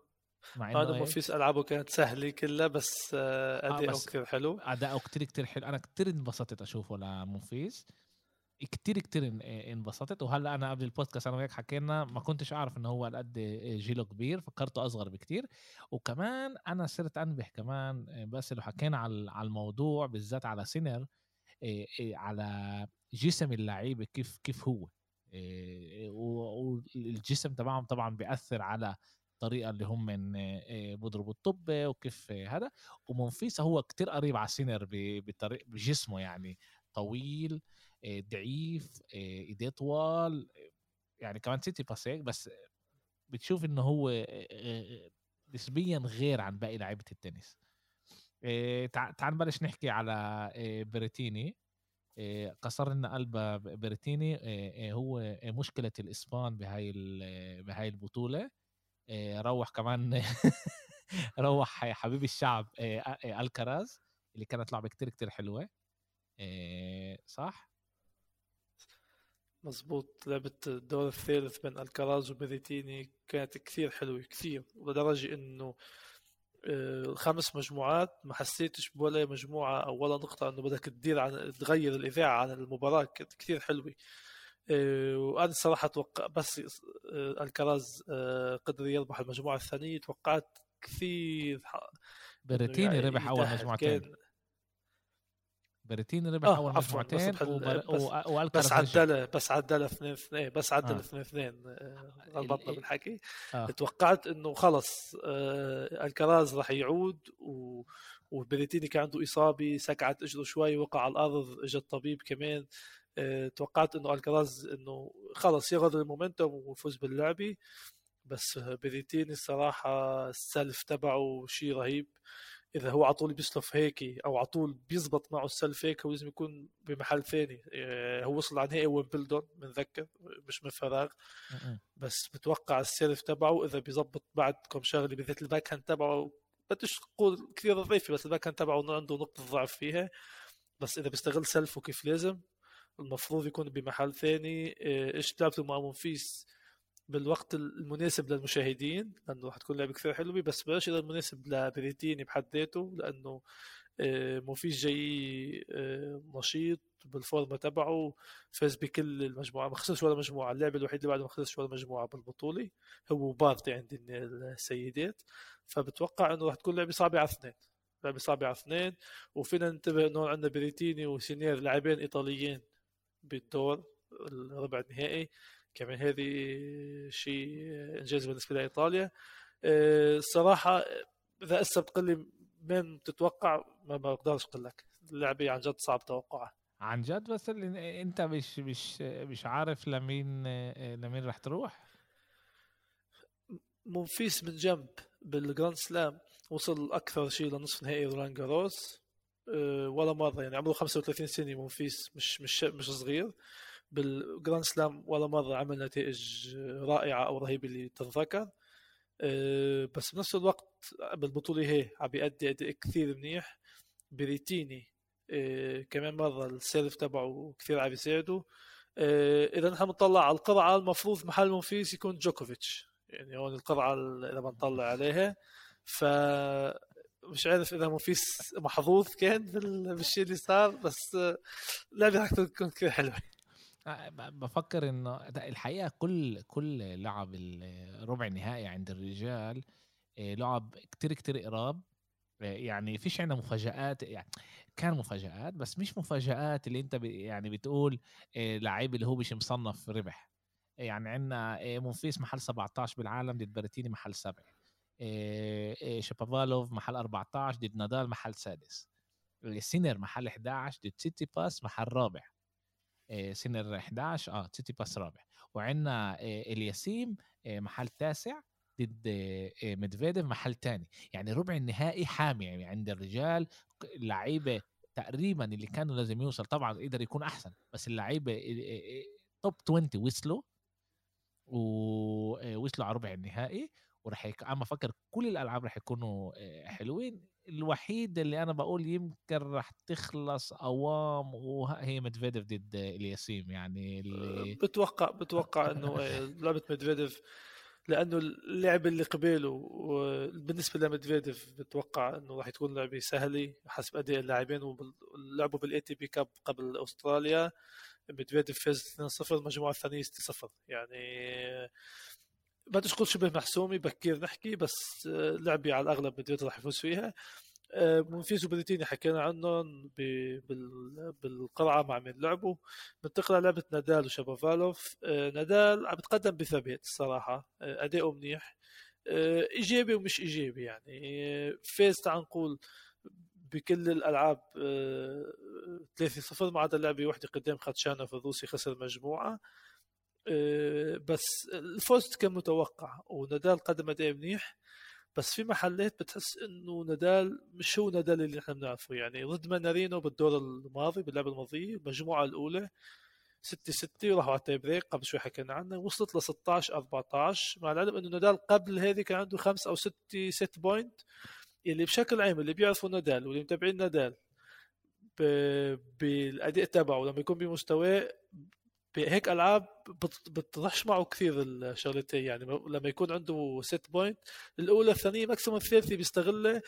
مع إنه منفيس العابه كانت سهلة كلها بس اداؤه آه كثير حلو اداؤه كثير كثير حلو. أنا كثير انبسطت أشوفه لمنفيس كتير كتير انبسطت. وهلأ أنا قبل البودكاست أنا وياك حكينا ما كنتش أعرف إنه هو قد جيله كبير فكرته أصغر بكتير. وكمان أنا صرت أنبه كمان بس لو حكينا على الموضوع بالذات على سينر على جسم اللعيبة كيف كيف هو. والجسم تبعهم طبعا بيأثر على الطريقة اللي هم من بيضربوا الطابة وكيف هذا. ومنفيس هو كتير قريب على سينر بطريق بجسمه يعني طويل ضعيف إيديه طوال يعني كمان سيتي باس بس بتشوف إنه هو نسبيا غير عن باقي لعيبة التنس. تعال نبلش نحكي على بريتيني كسر لنا قلب بريتيني هو مشكلة الإسبان بهاي بهاي البطولة. روح كمان روح حبيب الشعب ألكراز اللي كانت لعبة كتير كتير حلوة. صح؟ مزبوط لعبة الدور الثالث بين ألكراز وبريتيني كانت كثير حلوة كثير. لدرجة إنه آه، خمس مجموعات ما حسيتش بولا مجموعة أو ولا نقطة إنه بدك تدير عن تغير الإذاعة عن المباراة. كانت كثير حلوة. آه، وأنا الصراحة أتوقع بس آه، الكراز قدر يربح المجموعة الثانية توقعت كثير بريتيني يعني ربح أول مجموعتين. بريتيني ربح آه، أول مجموعتين بس وبر- بس- و- والكراز بس عدلها اثنين اثنين بس عدل آه. اثنين اثنين آه، غلطنا ال- بالحكي. آه. توقعت إنه خلص آه، الكراز راح يعود و وبريتيني كان عنده إصابة سكعت اجره شوي وقع على الأرض اجى الطبيب كمان. آه، توقعت إنه الكراز إنه خلص ياخذ المومنتوم ويفوز باللعبه بس بريتيني الصراحة السلف تبعه شيء رهيب. إذا هو على طول بيسلف هيك أو على طول بيزبط معه السلف هيك هو لازم يكون بمحل ثاني. آه، هو وصل على نهائي ويمبلدون بنذكر مش من فراغ. بس بتوقع ال serve تبعه إذا بيزبط بعد كم شغلة بالذات ال back hand تبعه بديش أقول كثير ضعيفة بس ال back hand تبعه عنده نقطة ضعف فيها. بس إذا بيستغل serve ه كيف لازم المفروض يكون بمحل ثاني آه، إيش لعبته مع مونفيس بالوقت المناسب للمشاهدين لأنه رح تكون لعبة كثير حلوة بس بلاش المناسب لبريتيني بحد ذاته لأنه آه، مونفيس جاي آه، نشيط بال form ه تبعه فاز بكل المجموعة ما خسرش ولا مجموعة اللعبة الوحيدة اللي بعده ما خسرش ولا مجموعة بالبطولة هو بارتي عند السيدات. فبتوقع إنه رح تكون لعبة صعبة على اثنين لعبة صعبة على اثنين وفينا ننتبه إنه عندنا بريتيني وسينير لاعبين إيطاليين بالدور الربع النهائي. كمان هذه شيء إنجاز بالنسبة لإيطاليا. آه، الصراحه إذا هسه بتقول لي مين تتوقع ما بقدرش أقول لك. اللعبة عن جد صعب توقعها. عن جد بس اللي أنت مش مش مش عارف لمين لمين رح تروح؟ منفيس من جنب بال Grand Slam وصل أكثر شيء لنصف نهائي رولان جاروس. ولا مرة يعني عمره 35 سنة منفيس مش مش مش صغير. بال Grand Slam ولا مرة عمل نتائج رائعة أو رهيبة اللي تتذكر. أه، بس بنفس الوقت بالبطولة هي عم بيأدي أداء كثير منيح. بريتيني أه، كمان مرة ال serve تبعه كثير عم يساعده. أه، إذا نحن بنطلع على القرعة المفروض محل منفيس يكون جوكوفيتش. يعني هون القرعة اللي بنطلع عليها. ف مش عارف إذا منفيس محظوظ كان بال- بالشيء اللي صار بس اللعبه رح تكون كثير حلوة آه، بفكر إنه الحقيقة كل كل لعب الربع النهائي عند الرجال آه، لعب كتير كتير قراب آه، يعني فيش عندنا مفاجآت يعني كان مفاجآت بس مش مفاجآت اللي أنت يعني بتقول لعيب اللي هو مش مصنف ربح. يعني عندنا مونفيس محل 17 بالعالم ضد محل سبعة. آه، شابافالوف محل 14 ضد نادال محل سادس. آه، سينر محل 11 ضد سيتي باس محل رابع. آه، سينر 11 آه سيتي باس رابع. وعندنا آه، الياسيم آه، محل تاسع ضد آه، آه، ميدفيديف محل تاني. يعني ربع النهائي حامي يعني عند الرجال اللعيبة تقريبا اللي كانوا لازم يوصل طبعا قدر يكون أحسن بس اللعيبة توب 20 وصلوا. ووصلوا على ربع النهائي. ورح يك... أنا بفكر كل الألعاب رح يكونوا آه، حلوين الوحيد اللي أنا بقول يمكن رح تخلص أوام وهي مدفيديف ضد الياسيم يعني اللي بتوقع بتوقع إنه آه، لعبة ميدفيديف لأنه اللعبه اللي قباله و- بالنسبة لميدفيديف بتوقع إنه راح تكون لعبة سهلة حسب أداء اللاعبين ولعبوا بال ATP Cup قبل أستراليا ميدفيديف فاز 2-0 المجموعة الثانية 6-0 يعني بديش أقول شبه محسومه بكير نحكي بس آه، لعبه على الأغلب ميدفيديف راح يفوز فيها. آه، منفيس وبريتيني حكينا عنهم بالقرعه مع مين لعبوا. ننتقل على لعبة نادال وشابافالوف آه، نادال عم بتقدم بثبات الصراحة آه، أداؤه منيح. آه، إيجابي ومش إيجابي يعني. آه، فاز تعال نقول بكل الألعاب آه، 3-0 ما عدا لعبه واحدة قدام خاتشانوف الروسي خسر مجموعة. آه، بس الفوز كان متوقع ونادال قدم أداء منيح بس في محلات بتحس إنه نادال مش هو نادال اللي إحنا بنعرفه. يعني ضد مانارينو بالدور الماضي باللعبه الماضيه المجموعة الأولى 6 6 وراحوا على ال tie break قبل شوي حكينا عنها وصلت ل 16 14 مع العلم إنه نادال قبل هذه كان عنده خمس أو set set point اللي بشكل عام اللي بيعرفوا نادال واللي متابعين نادال بالأداء تبعه لما يكون بمستواه بهيك ألعاب بت- بتضحش معه كثير الشغلتين. يعني لما يكون عنده set point الأولى الثانية maximum الثالثة بيستغلها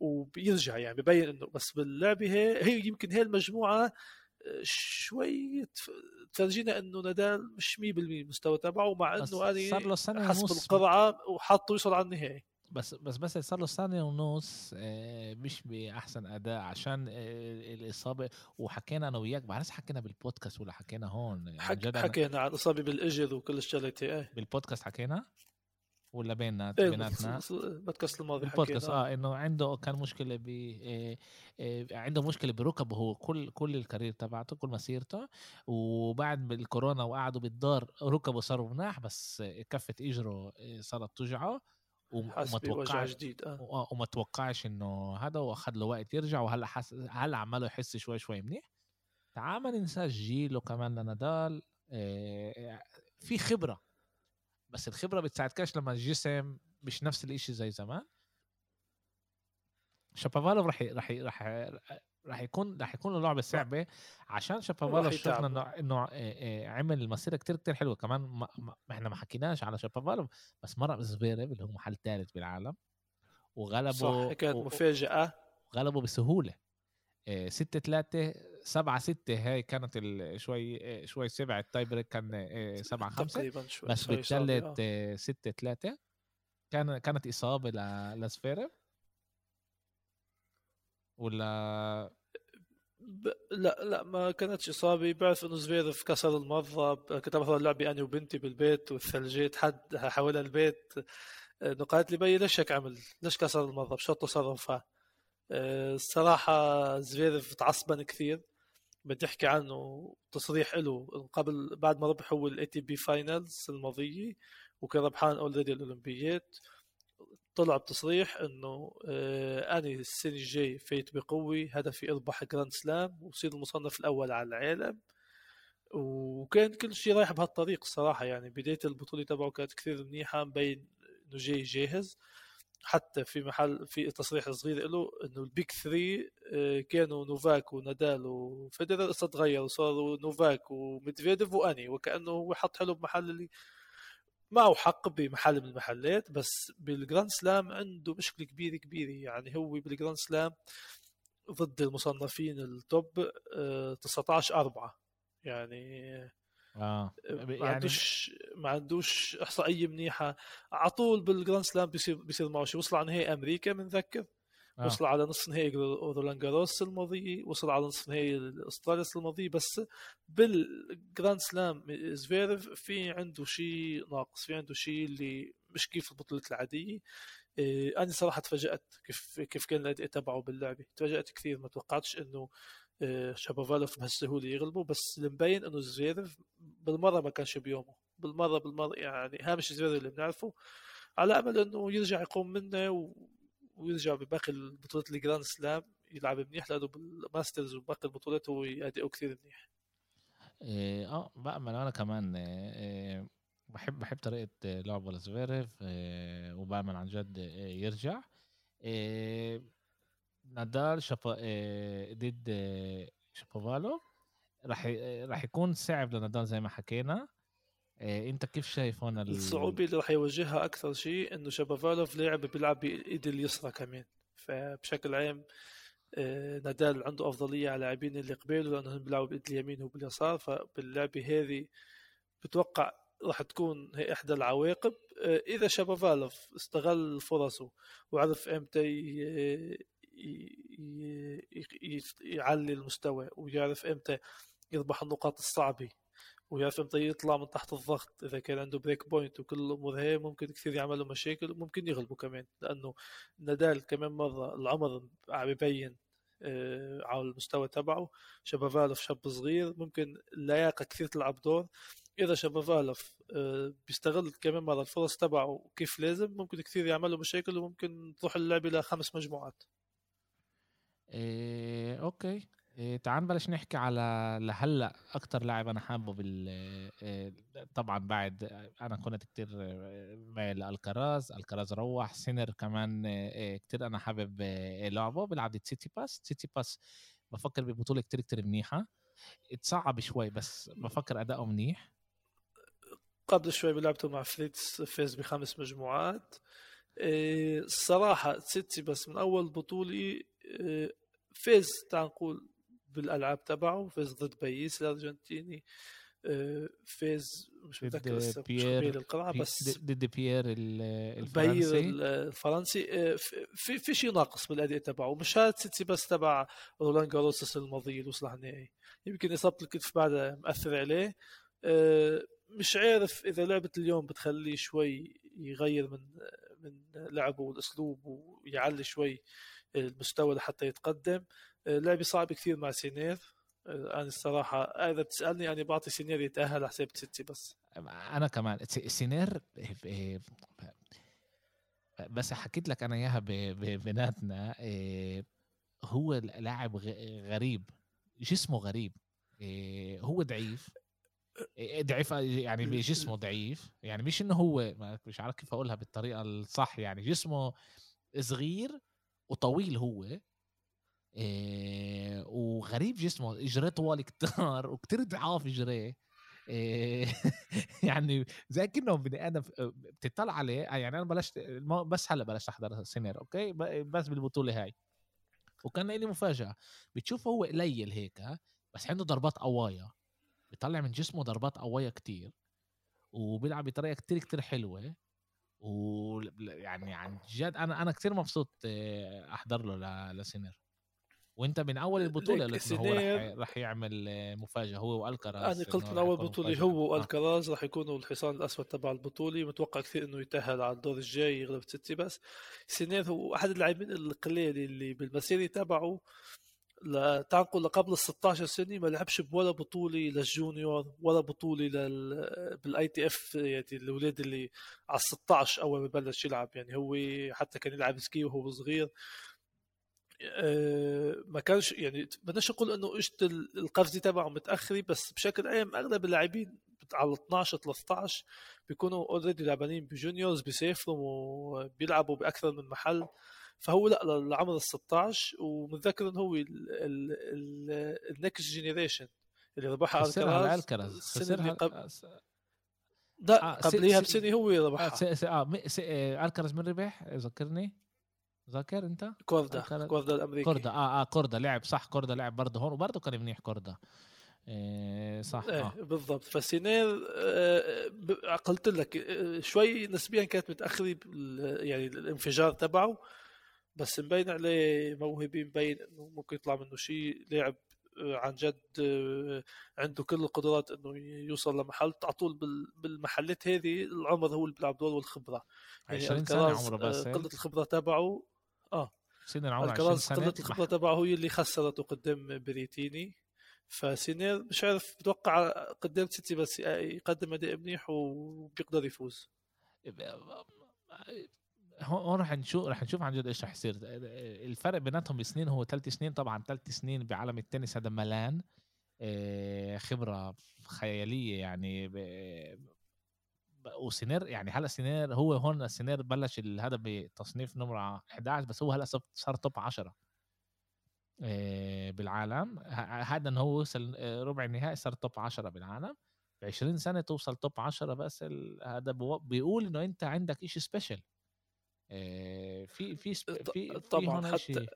وبيرجع. يعني ببين إنه بس باللعبة هي هي يمكن هي المجموعة آه، شوي تف- تفرجينا إنه نادال مش 100% المستوى تبعه مع إنه أنا صار له سنة حسب القرعة وحاطه يوصل على النهائي. بس بس بس صار له سنه ونص آه، مش بأحسن أداء عشان آه، الإصابة. وحكينا أنا وياك بعرف حكينا بالبودكاست ولا حكينا هون حك حكينا عن إصابة بالاجر وكل الشغلات إيه. بالبودكاست حكينا؟ ولا بيننا إيه بيناتنا؟ البودكاست الماضي البودكاست آه إنه عنده كان مشكلة ب إيه إيه عنده مشكلة بركبه هو كل كل الكارير تبعته كل مسيرته. وبعد الكورونا وقعدوا بالدار ركبه صاروا مناح بس كفة إجره صارت توجعه وما توقعش جديد آه. وما توقعش إنه هذا واخذ له وقت يرجع وهلا حس هلا عماله يحس شوي شوي منيح؟ تعال جيله كمان لنادال إيه في خبرة. بس الخبرة بتساعدكش لما الجسم مش نفس الإشي زي زمان. شابافالوف رح رح رح رح يكون رح يكون له لعبة صعبة عشان شابافالوف شفنا إنه إنه عمل مسيره كتير كتير حلوة. كمان ما, ما إحنا ما حكيناش على شابافالوف بس مرق زفيرف اللي هو محل ثالث بالعالم وغلبه صح كانت مفاجأة. غلبه بسهولة. 6 3 7 6 هاي كانت شوي شوي سبع ال tie break كان 7 5 بس بالثالث 6 3 كان كانت إصابة لسفيرف ولا ب... لا لا ما كانتش اصابه بعرف إنه زفيرف كسر المرة كنت مثلا لعبي أنا وبنتي بالبيت والثلجات حد حول البيت إنه قالت لي بي ليش هيك عمل؟ ليش كسر المرة؟ بشو تصرفها؟ الصراحة زفيرف تعصبن كثير بدي أحكي عنه تصريح له قبل بعد ما ربحوا ال ATP Finals الماضية وكان ربحان already الأولمبيات طلع بتصريح إنه آه أنا السنة الجاي فايت بقوه هدفي أربح Grand Slam وصير المصنف الأول على العالم. وكان كل شيء رايح بهالطريق الصراحه يعني. بداية البطولة تبعه كانت كثير منيحة مبين إنه جاي جاهز. حتى في محل في تصريح صغير له إنه ال Big Three آه، كانوا نوفاك ونادال وفيدرر تغيروا صاروا نوفاك وميدفيديف وأنا وكأنه هو حط حلو بمحل اللي معه حق بمحل من المحلات بس بال Grand Slam عنده مشكلة كبيرة كبيرة. يعني هو بال Grand Slam ضد المصنفين ال top 19 آه، 4 يعني آه. ما يعني عندوش ما عندوش إحصائية منيحة. على طول بال Grand Slam بيصير بيصير معه شيء. وصل على نهائي أمريكا بنذكر آه. وصل على نصف نهائي رولان جاروس الماضي وصل على نصف نهائي أستراليا الماضي بس بال Grand Slam زفيرف في عنده شيء ناقص في عنده شيء اللي مش كيف البطولات العادية إيه أنا صراحة تفاجأت كيف كيف كان الأداء تبعه باللعبة تفاجأت كثير ما توقعتش إنه آه، شابوفالوف بهالسهولة يغلبوا بس اللي مبين إنه زفيرف بالمرة ما كانش بيومه بالمرة بالمرة يعني هاد مش زفيرف اللي بنعرفه على أمل إنه يرجع يقوم منه. ويرجع بباقي البطولات ال Grand Slam يلعب منيح لأنه بال Masters وباقي البطولات هو اداؤه كثير منيح. إيه، آه بأمل أنا كمان إيه بحب بحب طريقة لعبه لزفيرف إيه وبأمل عن جد يرجع. نادال شفا آه، ضد آه، شابوفالو. راح راح يكون صعب لنادال زي ما حكينا. آه، انت كيف شايف هون الصعوبة اللي راح يواجهها أكثر شيء إنه شابوفالوف لاعب بيلعب بإيد اليسرى كمان. فبشكل عام نادال عنده أفضلية على لاعبين اللي قبيله لانهم بيلعبوا بإيد اليمين وباليسار. فباللعبة هذه بتوقع راح تكون هي إحدى العواقب. إذا شابوفالوف استغل فرصه وعرف إمتى يعلي المستوى ويعرف إمتى يربح النقاط الصعبة ويعرف إمتى يطلع من تحت الضغط. إذا كان عنده break point وكل الأمور هي ممكن كثير يعملوا مشاكل وممكن يغلبوا كمان. لأنه نادال كمان مرة العمر عم يبين آه، على المستوى تبعه. شبافالوف شاب صغير ممكن اللياقة كثير تلعب دور. إذا شبافالوف آه، بيستغل كمان مرة الفرص تبعه كيف لازم ممكن كثير يعملوا مشاكل وممكن تروح اللعبه لخمس مجموعات. إيه أوكي. إيه تعال نبلش نحكي على لهلأ أكثر لاعب أنا حابه بال إيه طبعا بعد أنا كنت كتير مايل لألكراز ألكراز روح سينر كمان إيه كتير أنا حابب لعبه بيلعب تسيتسيباس. تسيتسيباس بفكر ببطولة كتير كتير منيحة. اتصعب شوي بس بفكر أداؤه منيح. قبل شوي بلعبته مع فريتز فاز بخمس مجموعات. الصراحة تسيتسيباس من أول بطولة فاز تعال نقول بالألعاب تبعه فاز ضد بايز الأرجنتيني آه، فاز مش متذكر بيير- القرعه بي- بس ضد بيير الفرنسي. ال- الفرنسي آه، في- في شيء ناقص بالأداء تبعه مش هذا سيتي بس تبع رولان جاروس السنة الماضيه اللي وصل النهائي. يمكن إصابة الكتف بعدها مأثر عليه آه، مش عارف إذا لعبة اليوم بتخليه شوي يغير من من لعبه والأسلوب ويعلي شوي المستوى لحتى يتقدم. لعبه صعبه كثير مع سينير. أنا الصراحة إذا بتسألني أنا بعطي سينير يتأهل على حساب تسيتسيباس. أنا كمان. سينير إيه، بس حكيت لك أنا إياها بيناتنا إيه، هو لاعب غريب. جسمه غريب. إيه، هو ضعيف. إيه، ضعيف يعني بجسمه ضعيف. يعني مش إنه هو مش عارف كيف أقولها بالطريقة الصح يعني. جسمه صغير وطويل هو. إيه وغريب جسمه. اجريه طوال كتار وكتير ضعاف اجريه إيه يعني زي كأنه بني آدم بتطلع عليه. يعني أنا بلشت بس هلأ بلشت أحضر سينير okay؟ بس بالبطولة هاي. وكان لي مفاجأة. بتشوفه هو قليل هيك بس عنده ضربات قوايه بيطلع من جسمه ضربات قوايه كتير وبيلعب بطريقة كتير كتير حلوة. و يعني عن جد أنا أنا كتير مبسوط آه، أحضر له لسينير وانت من أول البطولة ليك قلت هو رح رح يعمل آه، مفاجأة. هو وألكراز أنا قلت من رح أول بطولة. هو آه. وألكراز راح يكونوا الحصان الأسود تبع البطولة. متوقع كثير إنه يتأهل على الدور الجاي يغلب تسيتسيباس سينير هو أحد اللاعبين القليل اللي بالمسيرة تبعه. ل- تعال نقول قبل ال 16 سنة ما لعبش بولا بطولة لل junior ولا بطولة لل بال ITF يعني الاولاد اللي على ال 16 أول ما بلش يلعب. يعني هو حتى كان يلعب ski وهو صغير. آه، ما كانش يعني بدناش نقول انه اجت ال- القفزة تبعه متأخرة بس بشكل عام اغلب اللاعبين على 12 13 بيكونوا already لعبانين ب juniors بيسافروا وبيلعبوا بأكثر من محل. فهو لا لعمر ال 16 ومتذكر انه هو ال Next Generation اللي ربحها خسرها اللي خسرها قبل. لا آه، قبليها بسنة هو آه ربحها آه م- س- آه، الكراز من ربح ذكرني. ذاكر انت؟ كوردا كوردا الأمريكي. كوردا آه آه كوردا. لعب صح كوردا لعب برضه هون وبرضه كان منيح كوردا. إيه صح إيه آه. بالضبط. فسينير آه، ب- قلت لك آه، شوي نسبيا كانت متأخرة يعني الانفجار تبعه بس مبين عليه موهبه مبين إنه ممكن يطلع منه شيء. لاعب آه، عن جد آه، عنده كل القدرات إنه يوصل لمحل. على طول بال- بالمحلات هذه العمر هو اللي بيلعب دور والخبرة. 20 سنة عمره بس آه، قلة الخبرة تبعه سنة عمره 20 الكراز سنة. قله الخبره تبعه هي اللي خسرته قدام بريتيني. فسينير مش عارف بتوقع قدام سيتي بس يقدم أداء منيح وبيقدر يفوز. هون رح نشوف رح نشوف عن جد إيش رح يصير. الفرق بيناتهم بسنين هو ثلاث سنين طبعا ثلاث سنين بعالم التنس هذا ملان. آه، خبرة خيالية يعني وسينير يعني هلا سينير هو هون سينير بلش هذا بتصنيف نمرة 11 بس هو هلا صار- top 10 آه، بالعالم. هذا إنه هو وصل آه، ربع النهائي صار top 10 بالعالم. ب 20 سنة توصل top 10 بس هذا بيقول إنه أنت عندك شيء special في في ط- في في طبعاً حتى-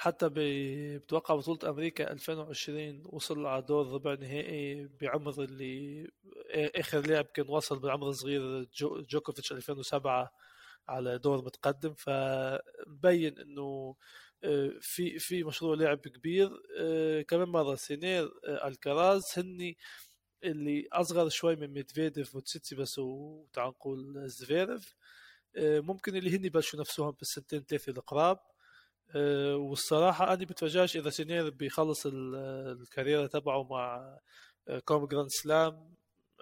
حتى بتوقع بطولة أمريكا 2020 وصل على دور ربع نهائي بعمر اللي آخر لاعب كان وصل بعمر صغير جو جوكوفيتش 2007 على دور متقدم. فمبين إنه آه، في في مشروع لعب كبير. آه، كمان مرة سينير آه، ألكراز هني اللي أصغر شوي من ميدفيديف وتسيتسيباس وتعال نقول زفيرف ممكن اللي هن يبلشوا نفسهم بالسنتين ثلاثة القراب. آه، والصراحة أنا بتفاجأش إذا سينير بيخلص ال- ال career تبعه مع آه، كم جراند سلام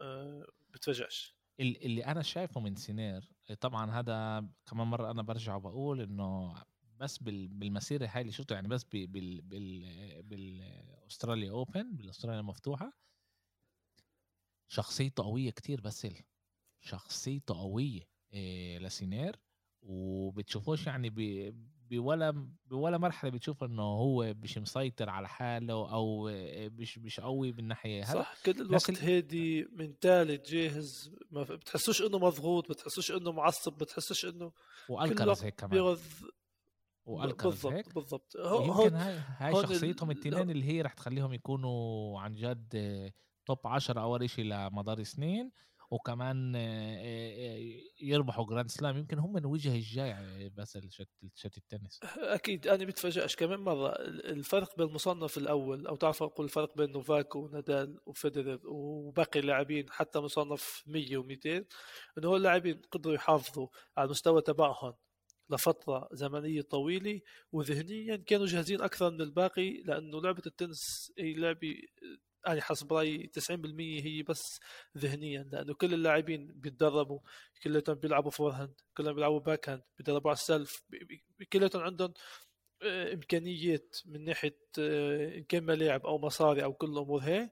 آه، بتفاجأش. ال- اللي أنا شايفه من سينير طبعا هذا كمان مرة أنا برجع وبقول إنه بس بال- بالمسيرة هاي اللي شفته يعني بس بال بال بال بال Australia Open بالأستراليا المفتوحه شخصيته قوية كتير بس شخصيته قوية لسينير وبتشوفوش يعني بولا بولا مرحلة بتشوف إنه هو مش مسيطر على حاله أو مش مش قوي بالناحيه هذا صح كل الوقت ال- هادي منتالي جاهز ما بتحسوش إنه مضغوط بتحسوش إنه معصب بتحسوش كل والكرز هيك كمان. بيغذ والكرز هيك؟ بالضبط. بالضبط هو يمكن هاي هاي شخصيتهم ال- التنين اللي هي رح تخليهم يكونوا عن جد top 10 أول شيء لمدار سنين. وكمان يربحوا جراند سلام يمكن هم الوجه الجاي بس الشت التنس. أكيد أنا بتفاجئش كمان مرة الفرق بين المصنف الأول أو تعرف أقول الفرق بين نوفاك ونادال وفيدرر وباقي اللاعبين حتى مصنف 100 و200 انه هو اللاعبين قدروا يحافظوا على المستوى تبعهم لفترة زمنية طويلة وذهنيا كانوا جاهزين أكثر من الباقي لأنه لعبة التنس هي لعبة أنا حسب رأيي 90% هي بس ذهنيا لأنه كل اللاعبين بيتدربوا كلهم بيلعبوا forehand كلهم بيلعبوا backhand بيدربوا على ال serve كلهم عندهم آه، إمكانيات من ناحية آه، إن كان ملاعب أو مصاري أو كل الأمور هي.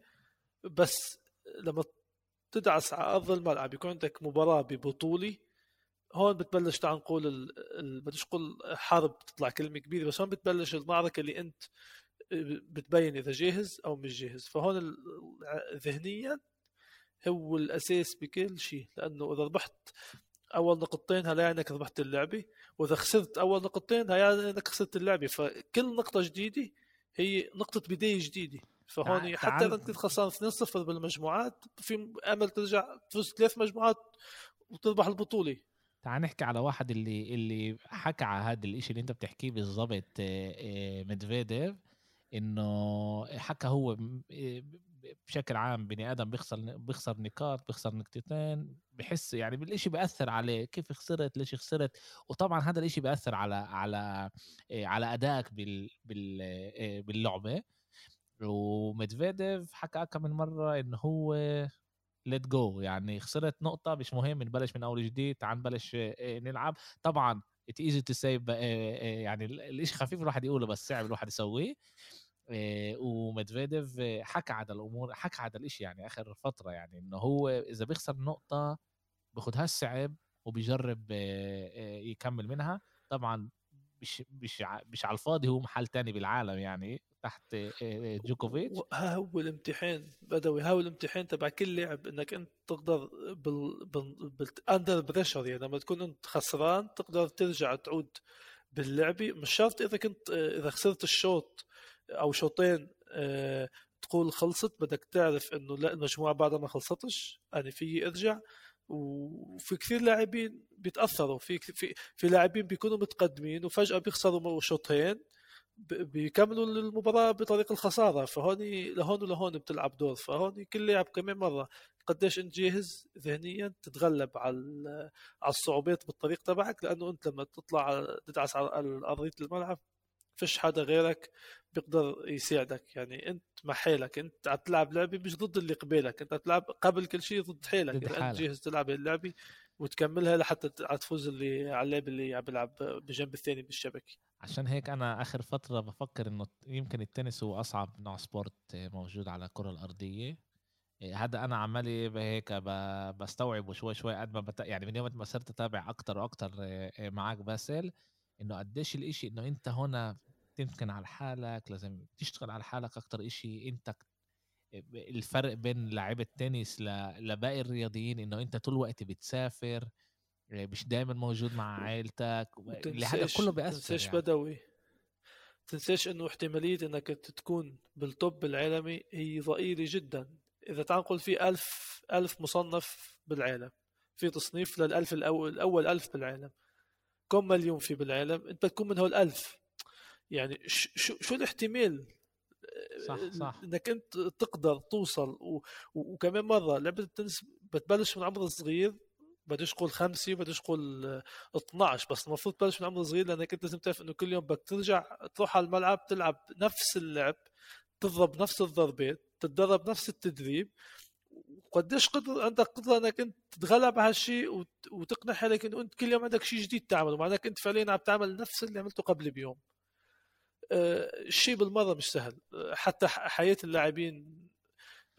بس لما تدعس على أرض الملعب يكون عندك مباراة ببطولة هون بتبلش تعال نقول بديش أقول حرب تطلع كلمة كبيرة بس هون بتبلش المعركة اللي أنت بتبين إذا جاهز أو مش جاهز. فهون ذهنيا هو الأساس بكل شيء لأنه إذا ربحت أول نقطتين هلا يعني انك ربحت اللعبة وإذا خسرت أول نقطتين هلا يعني انك خسرت اللعبة. فكل نقطة جديدة هي نقطة بداية جديدة. فهون حتى إذا كنت خسران 2-0 بالمجموعات في أمل ترجع تفوز ثلاث مجموعات وتربح البطولة. تعال نحكي على واحد اللي اللي حكى على هذا الإشي اللي أنت بتحكيه بالضبط ميدفيديف. إنه حكى هو بشكل عام بني آدم بيخسر بيخسر نقاط بيخسر نقطتين بحس يعني بالشيء بيأثر عليه كيف خسرت ليش خسرت؟ وطبعا هذا الشيء بيأثر على على على أدائك بال بال باللعبة. وميدفيديف حكى كم من مرة انه هو let go يعني خسرت نقطة مش مهم نبلش من أول جديد تعال نبلش نلعب. طبعا it's easy to say يعني الشيء خفيف الواحد يقوله بس صعب الواحد يسويه. وميدفيديف حكى على الأمور حكى على الإشي يعني آخر فترة يعني انه هو إذا بيخسر نقطة بياخذهاش صعب وبيجرب يكمل منها. طبعا مش مش مش على الفاضي هو محل تاني بالعالم يعني. تحت جوكوفيتش. ها هو الامتحان بدوي ها هو الامتحان تبع كل لاعب إنك أنت تقدر بال بال under pressure يعني لما تكون أنت خسران تقدر ترجع تعود باللعبه مش شرط إذا كنت إذا خسرت الشوط أو شوطين آه، تقول خلصت بدك تعرف إنه لا المجموعة بعدها ما خلصتش أنا في أرجع. وفي كثير لاعبين بيتأثروا في في في لاعبين بيكونوا متقدمين وفجأة بيخسروا شوطين. بيكملوا المباراة بطريق الخسارة فهون لهون ولهون بتلعب دور فهون كل لاعب كمان مرة. قديش انت جاهز ذهنيا تتغلب على على الصعوبات بالطريق تبعك؟ لأنه انت لما تطلع تدعس على ارضيه الملعب فيش حدا غيرك بيقدر يساعدك. يعني انت مع حالك انت عم تلعب لعبة مش ضد اللي قبالك انت تلعب قبل كل شيء ضد حالك. اذا انت جاهز تلعب اللعبة وتكملها لحتى تفوز اللي على اللعب اللي عم بيلعب بجنب الثاني بالشبكه عشان هيك أنا آخر فترة بفكر إنه يمكن التنس هو أصعب نوع sport موجود على الكرة الأرضية. إيه، هذا أنا عمالي هيك بستوعب شوي شوي قد ما بت... يعني من يوم ما صرت أتابع أكتر وأكتر إيه، معك باسل إنه قديش الإشي إنه أنت هنا تمكن على حالك لازم تشتغل على حالك أكتر إشي أنت الفرق بين لاعب التنس لباقي الرياضيين إنه أنت طول الوقت بتسافر مش دائما موجود مع عائلتك هذا كله بيأثر تنساش يعني. بدوي. تنساش إنه احتمالية إنك تكون بالتوب العالمي هي ضئيلة جدا. إذا تعال نقول في ألف ألف مصنف بالعالم في تصنيف للألف الأول الأول ألف بالعالم. كم مليون في بالعالم؟ أنت تكون من هول الألف يعني شو شو الاحتمال؟ صح صح. إنك أنت تقدر توصل و... وكمان مرة لعبة التنس بتبلش من عمر صغير بديش أقول خمسة بديش أقول 12 بس المفروض تبلش من عمر صغير لأنك أنت لازم تعرف إنه كل يوم بدك ترجع تروح على الملعب تلعب نفس اللعب تضرب نفس الضربات تتدرب نفس التدريب وقديش قدر عندك قدرة إنك أنت تتغلب على هالشيء وتقنع حالك إنه أنت كل يوم عندك شيء جديد تعمله مع انك أنت فعليا عم تعمل نفس اللي عملته قبل بيوم. الشيء آه، بالمرة مش سهل. آه، حتى حياة اللاعبين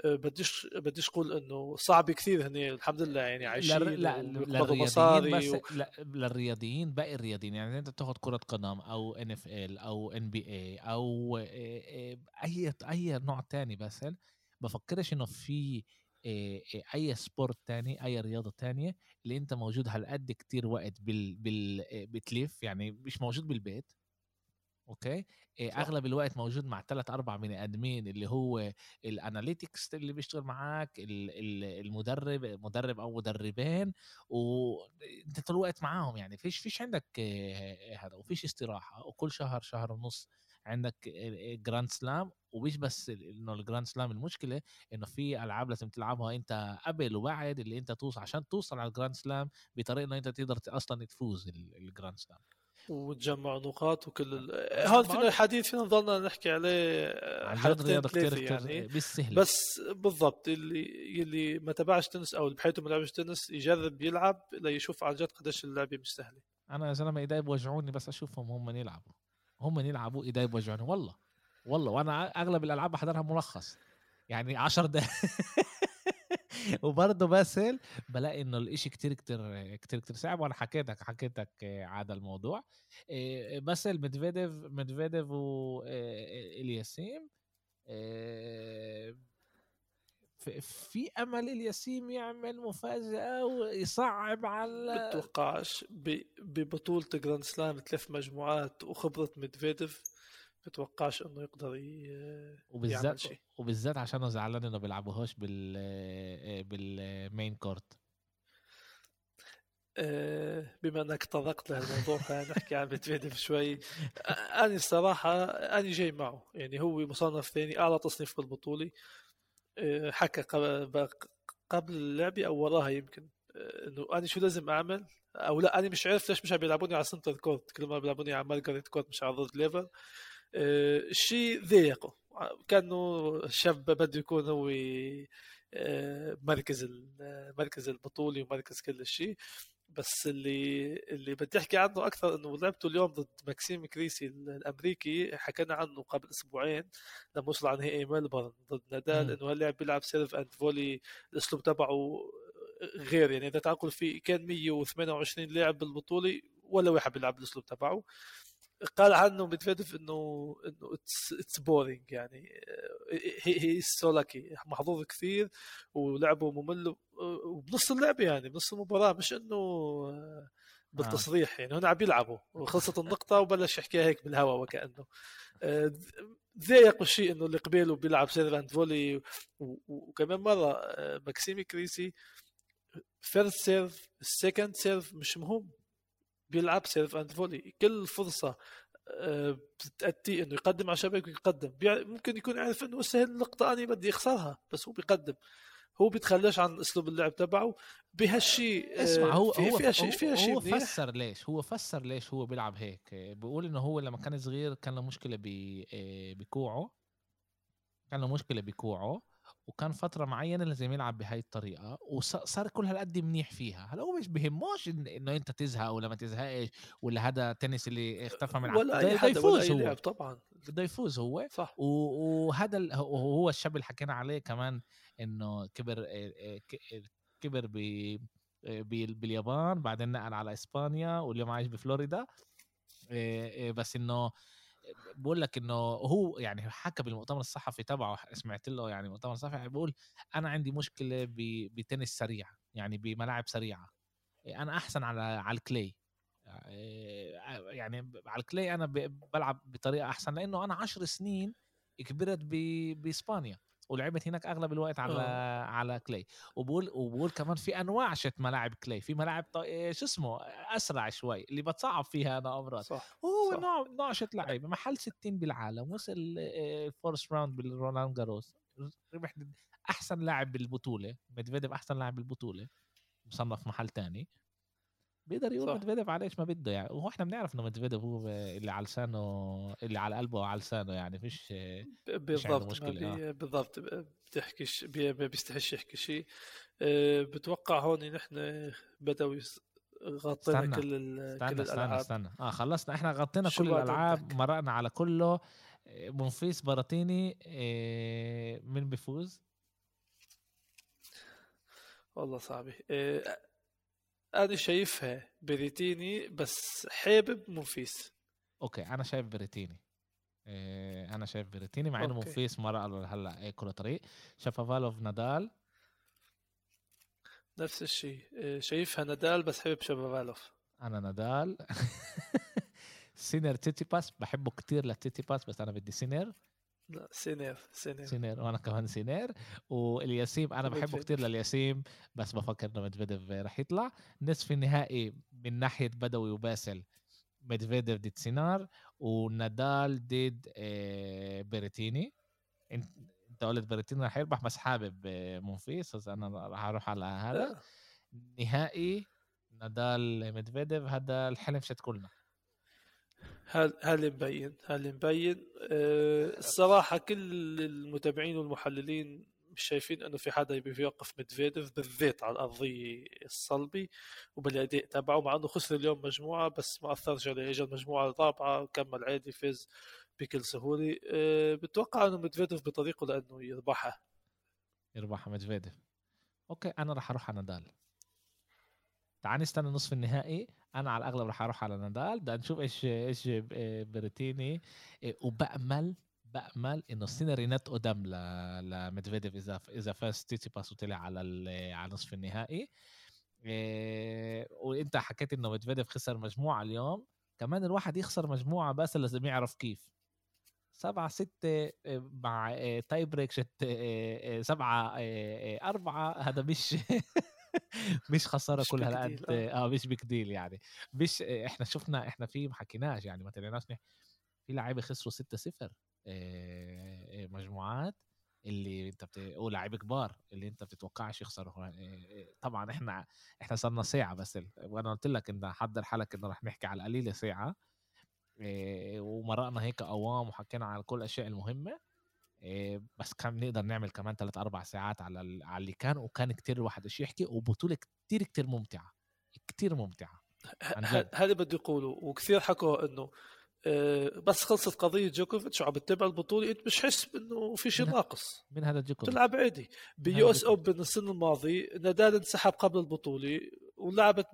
آه، بديش بديش أقول إنه صعب كثير هني الحمد لله يعني عايشين لا للرياضيين مصاري بس و... لا للرياضيين باقي الرياضيين. يعني أنت بتاخذ كرة قدم أو NFL أو NBA أو أي أي نوع تاني بس بفكرش إنه في أي sport تاني أي رياضة تانية اللي أنت موجود هالقد كتير وقت بال بال بتلف. يعني مش موجود بالبيت. أوكي؟ إيه أغلب الوقت موجود مع ثلاث أربع بني آدمين اللي هو ال analytics اللي بيشتغل معك المدرب مدرب أو مدربين وأنت طول الوقت معاهم يعني. فيش فيش عندك هذا وفيش استراحة وكل شهر شهر ونص عندك جراند سلام ومش بس إنه الجراند سلام المشكلة إنه في ألعاب لازم تلعبها أنت قبل وبعد اللي أنت توصل عشان توصل على الجراند سلام بطريقة إنه أنت تقدر أصلا تفوز الجراند سلام وتجمع نقاط وكل فينا الحديث فينا نضلنا نحكي عليه حلقتين ثلاثة يعني. بالسهل. بس بالضبط اللي اللي ما تبعش تنس أو بحياته ما لعبش تنس يجرب يلعب ليشوف عن جد قديش اللعبه مش سهله أنا يا زلمة ايدي بوجعوني بس أشوفهم هم يلعبوا. هم يلعبوا ايدي بوجعوني والله. والله وأنا أغلب الألعاب بحضرها ملخص. يعني 10 دقائق وبرضه باسل بلاقي إنه الإشي كتير كتير كتير كتير صعب وأنا حكيتك حكيتك هذا الموضوع. باسل مدفيديف مدفيديف والياسيم في أمل الياسيم يعمل مفاجأة ويصعب على بتوقعش ببطولة جراند سلام ثلاث مجموعات وخبرة مدفيديف بتوقعش إنه يقدر وبالذات شيء. وبالذات عشان زعلان إنه بيلعبوهاش بال بال main court آه، بما إنك تطرقت لهالموضوع خلينا نحكي عن ميدفيديف شوي. أنا الصراحة أنا جاي معه. يعني هو مصنف ثاني أعلى تصنيف بالبطوله آه، حكى قبل اللعبه أو وراها يمكن. آه، إنه أنا شو لازم أعمل؟ أو لا أنا مش عارف ليش مش عم بيلعبوني على center court كل ما بيلعبوني على مارجريت كورت مش على رود ليفر الشيء ضايقه كانه الشاب بده يكون هو آه، مركز مركز البطولي ومركز كل شيء بس اللي اللي بدي أحكي عنه أكثر إنه لعبته اليوم ضد ماكسيم كريسي الأمريكي. حكينا عنه قبل أسبوعين لما وصل على نهائي ملبورن ضد نادال إنه هاللاعب بيلعب serve and volley. الأسلوب تبعه غير يعني إذا تعقل في كان 128 لاعب بالبطولة ولا واحد بيلعب الأسلوب تبعه. قال عنه ميدفيديف إنه إنه it's boring يعني هي هي so lucky محظوظ كثير ولعبه ممل وبنص اللعبة يعني بنص المباراة مش إنه آه، بالتصريح يعني هنا عم بيلعبوا. وخلصت النقطة وبلش يحكيها هيك بالهواء وكأنه. ضايقوا الشيء إنه اللي قبيله بيلعب serve and volley وكمان مرة آه، ماكسيمي كريسي first serve ال second serve مش مهم. بيلعب serve and volley كل فرصة آه، بتأتي إنه يقدم على شبكه ويقدم ممكن يكون عارف إنه سهل اللقطه أنا بدي أخسرها بس هو بيقدم. هو بيتخلاش عن أسلوب اللعب تبعه. بهالشيء آه، اسمع هو في هو فيها شيء فيها شيء هو فسر ليش هو فسر ليش هو بيلعب هيك. بيقول إنه هو لما كان صغير كان له مشكلة آه، بكوعه. كان له مشكلة بكوعه. وكان فترة معينة لازم يلعب بهاي الطريقة وصار كل هالقد منيح فيها. هلأ هو مش بهموش إنه أنت تزهق ولا ما تزهقش ولا هذا تنس اللي اختفى من ولا أي حدا يفوز هو. طبعا. بده يفوز هو. صح. وهذا هو الشاب اللي حكينا عليه كمان إنه كبر كبر ب باليابان بعدين نقل على إسبانيا واليوم عايش بفلوريدا بس إنه بقول لك إنه هو يعني حكى بالمؤتمر الصحفي تبعه سمعت له يعني مؤتمر صحفي بيقول أنا عندي مشكلة بتنس سريع يعني بملاعب سريعة. أنا أحسن على على الكلي يعني على الكلي أنا بلعب بطريقة أحسن لأنه أنا عشر سنين كبرت بإسبانيا. ولعبت هناك أغلب الوقت على أوه. على كلي وبقول وبقول كمان في أنواع شت ملاعب كلي في ملاعب شو اسمه أسرع شوي اللي بتصعب فيها أنا امراض صح هو صح. نوع نوع شت لعيب. محل 60 بالعالم وصل فورست راوند بالرونالد جاروس. ربح أحسن لاعب بالبطولة ميدفيديف أحسن لاعب بالبطولة مصنف محل تاني. بيقدر يقول مدفيديف على إيش ما بده يعني. وهو إحنا بنعرف إنه مدفيديف هو اللي على لسانه اللي على قلبه وعلى لسانه يعني فيش بالضبط. مشكلة. بي... آه. بالضبط. بتحكيش بي... بيستحش يحكي شيء. أه بتوقع هون نحن بدأوا غطينا كل ال... استنى كل استنى الألعاب. استنى. آه خلصنا. إحنا غطينا كل الألعاب مرقنا على كله. منفيس براتيني إيه من بيفوز؟ والله صعبة. إيه أنا شايفها بريتيني بس حابب منفيس okay أنا شايف بريتيني. إيه أنا شايف بريتيني مع إنه منفيس مرة هلأ إيه كل طريق. شافافالوف نادال. نفس الشيء إيه شايفها نادال بس حابب شافافالوف. أنا نادال. سينر تيتي باس بحبه كتير لتيتي باس بس أنا بدي سينر لا سينير سينير. سينير وأنا كمان سينير. والياسيم أنا بحبه. كتير للياسيم بس بفكر إنه مدفيديف رح يطلع. نصف النهائي من ناحية بدوي وباسل مدفيديف ضد سينار ونادال ضد آه، بيريتيني. أنت قلت بيريتيني رح يربح بس حابب آه، مونفيس بس أنا رح أروح على هذا. نهائي نادال مدفيديف هذا الحلم شت كلنا. هل مبين هل مبين. أه الصراحة كل المتابعين والمحللين مش شايفين أنه في حدا يبي يوقف ميدفيديف بالذات على الارضيه الصلبي وبالأداء تبعه مع إنه خسر اليوم مجموعة بس ما أثرش عليه. اجى المجموعة الرابعة وكمل عادي فاز بكل سهولة. أه بتوقع إنه ميدفيديف بطريقه لأنه يربحها يربح مدفيديف okay أنا رح أروح على نادال. تعال نستنى نصف النهائي. أنا على الأغلب رح أروح على نادال. بدنا نشوف إيش إيش بريتيني إيه، وبأمل بأمل إنه السيناري نت قدام ل- لمدفيديف إذا إذا فاز تيتي باس وطلع على على نصف النهائي. إيه، وإنت حكيت إنه مدفيديف خسر مجموعة اليوم. كمان الواحد يخسر مجموعة بس لازم يعرف كيف. سبعة ستة مع tie break شت إيه، سبعة أربعة. هذا مش مش خسارة مش كل big هالقد deal، آه. آه مش big deal يعني مش إيه، إحنا شفنا إحنا في ما حكيناش يعني ما طلعناش في لعيبة خسروا 6-0 إيه، إيه، مجموعات اللي أنت بتقول لعيبة كبار اللي أنت بتتوقعش يخسروا طبعا إحنا إحنا صرنا ساعة بس وأنا قلت لك إن حضر حالك انه رح نحكي على القليلة ساعة ومرقنا هيك قوام وحكينا على كل الأشياء المهمة بس كان نقدر نعمل كمان ثلاث أربع ساعات على على اللي كان وكان كتير الواحد إيش يحكي وبطولة كتير كتير ممتعة كتير ممتعة. هذا بده يقولوا وكثير حكوا إنه آه، بس خلصت قضية جوكوفيتش وعم بتتابع البطولة انت مش حس إنه في شيء ناقص. من هذا جوكوفيتش بتلعب عادي. ب US Open السنة الماضي نادال انسحب قبل البطولة ولعبت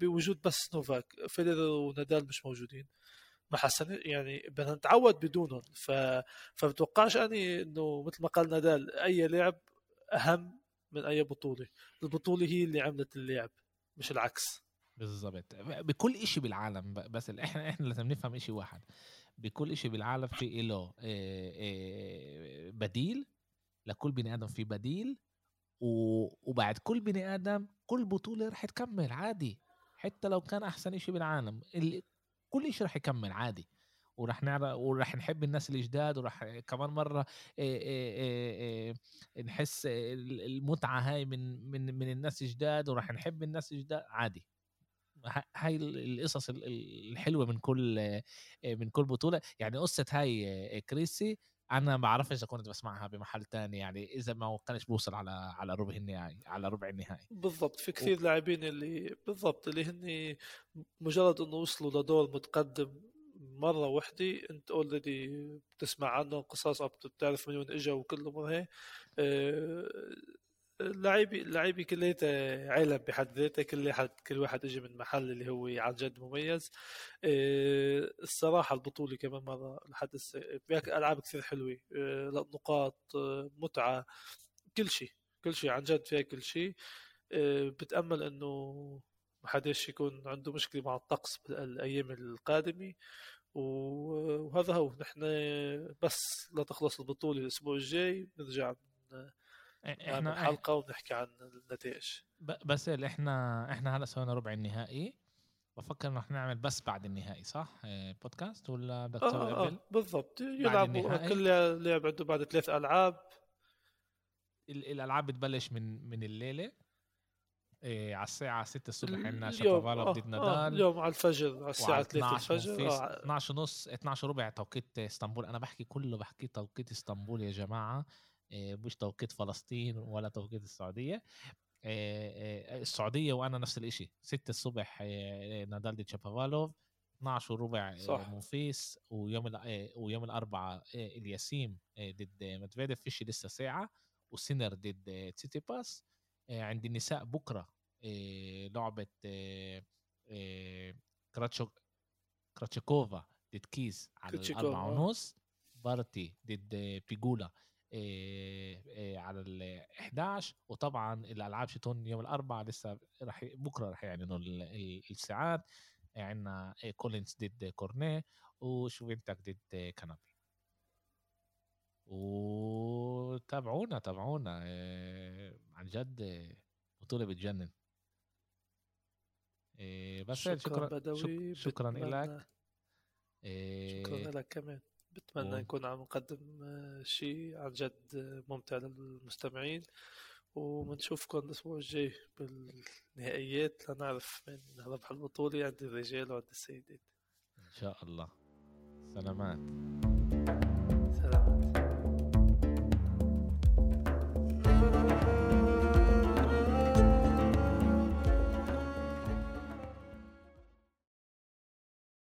بوجود بس نوفاك فيدرر ونادال مش موجودين. ما حسن يعني بدنا نتعود بدونهم. ف... فبتوقعش أني إنه مثل ما قال نادال أي لعب أهم من أي بطولة. البطولة هي اللي عملت اللعب مش العكس. بالضبط. بكل إشي بالعالم بس إحنا إحنا لازم نفهم إشي واحد. بكل إشي بالعالم في له إيه، إيه، بديل. لكل بني آدم في بديل. وبعد كل بني آدم كل بطولة رح تكمل عادي حتى لو كان أحسن إشي بالعالم. كل إشي رح يكمل عادي. ورح نعرف ورح نحب الناس الجداد ورح كمان مرة نحس ال- المتعة هاي من من من الناس الجداد ورح نحب الناس الجداد عادي. هاي ال- القصص ال- ال- الحلوة من كل من كل بطولة. يعني قصة هاي كريسي أنا ما بعرفش إذا كنت بسمعها بمحل تاني يعني إذا ما كانش بوصل على على ربع النهائي على ربع النهائي بالضبط في كثير لاعبين اللي بالضبط اللي هن مجرد إنه وصلوا لدور متقدم مرة وحدة أنت اوريدي بتسمع عنه قصص أو بتعرف من وين اجى وكل الأمور هي اللعيبه اللعيبة كليتها علم بحد ذاتها. كل واحد كل واحد اجى من محل اللي هو عن جد مميز. آه، الصراحة البطولة كمان مرة لحد فيها ألعاب كثير حلوة. آه، نقاط آه، متعة كل شيء كل شيء عن جد فيها كل شيء. بتأمل إنه ما حداش يكون عنده مشكلة مع الطقس بالايام القادمة. وهذا هو. نحن بس لا تخلص البطولة الأسبوع الجاي. نرجع إحنا حلقة ونحكي عن النتائج. بس إحنا إحنا هلا سوينا ربع النهائي. بفكر إنه إحنا نعمل بس بعد النهائي صح؟ آه، بودكاست ولا بدك تسوي آه, قبل؟ آه بالضبط يلعبوا؟ كل لاعب عنده بعد ثلاث ألعاب. ال- الألعاب بتبلش من من الليلة. إيه على الساعة 6 الصبح عندنا اليوم. شابوفالوف آه ضد آه نادال. اليوم على الفجر على الساعة وعلى 3 12 الفجر. آه. 12 ونص 12 ربع توقيت إسطنبول. أنا بحكي كله بحكي توقيت إسطنبول يا جماعة. إيه، مش توقيت فلسطين ولا توقيت السعودية. إيه، إيه، السعودية وأنا نفس الإشي. 6 الصبح نادال ضد شابوفالوف 12 وربع صح. منفيس ويوم ويوم الأربعاء الياسيم ضد مدفيديف فيش لسه ساعة. وسينر ضد تسيتي باس عند النساء بكرة لعبة كراتشو كراتشيكوفا ضد كيز على آه. ونص. بارتي ضد بيجولا. على ال 11 وطبعا الألعاب شتون يوم الأربعاء لسه رح بكرة رح يعلنوا ال- ال- الساعات. عندنا كولينز ضد كورنيه وشوفينتك ضد كنابي وتابعونا تابعونا. آه، عن جد بطولة بتجنن. آه، بس شكرا شكرا بدوي شكرا لك شكرا لك كمان. بتمنى نكون عم نقدم آه، شيء عن جد آه، ممتع للمستمعين. وبنشوفكم الأسبوع الجاي بالنهائيات لنعرف من ربح البطولة عند الرجال وعند السيدات. إن شاء الله. سلامات.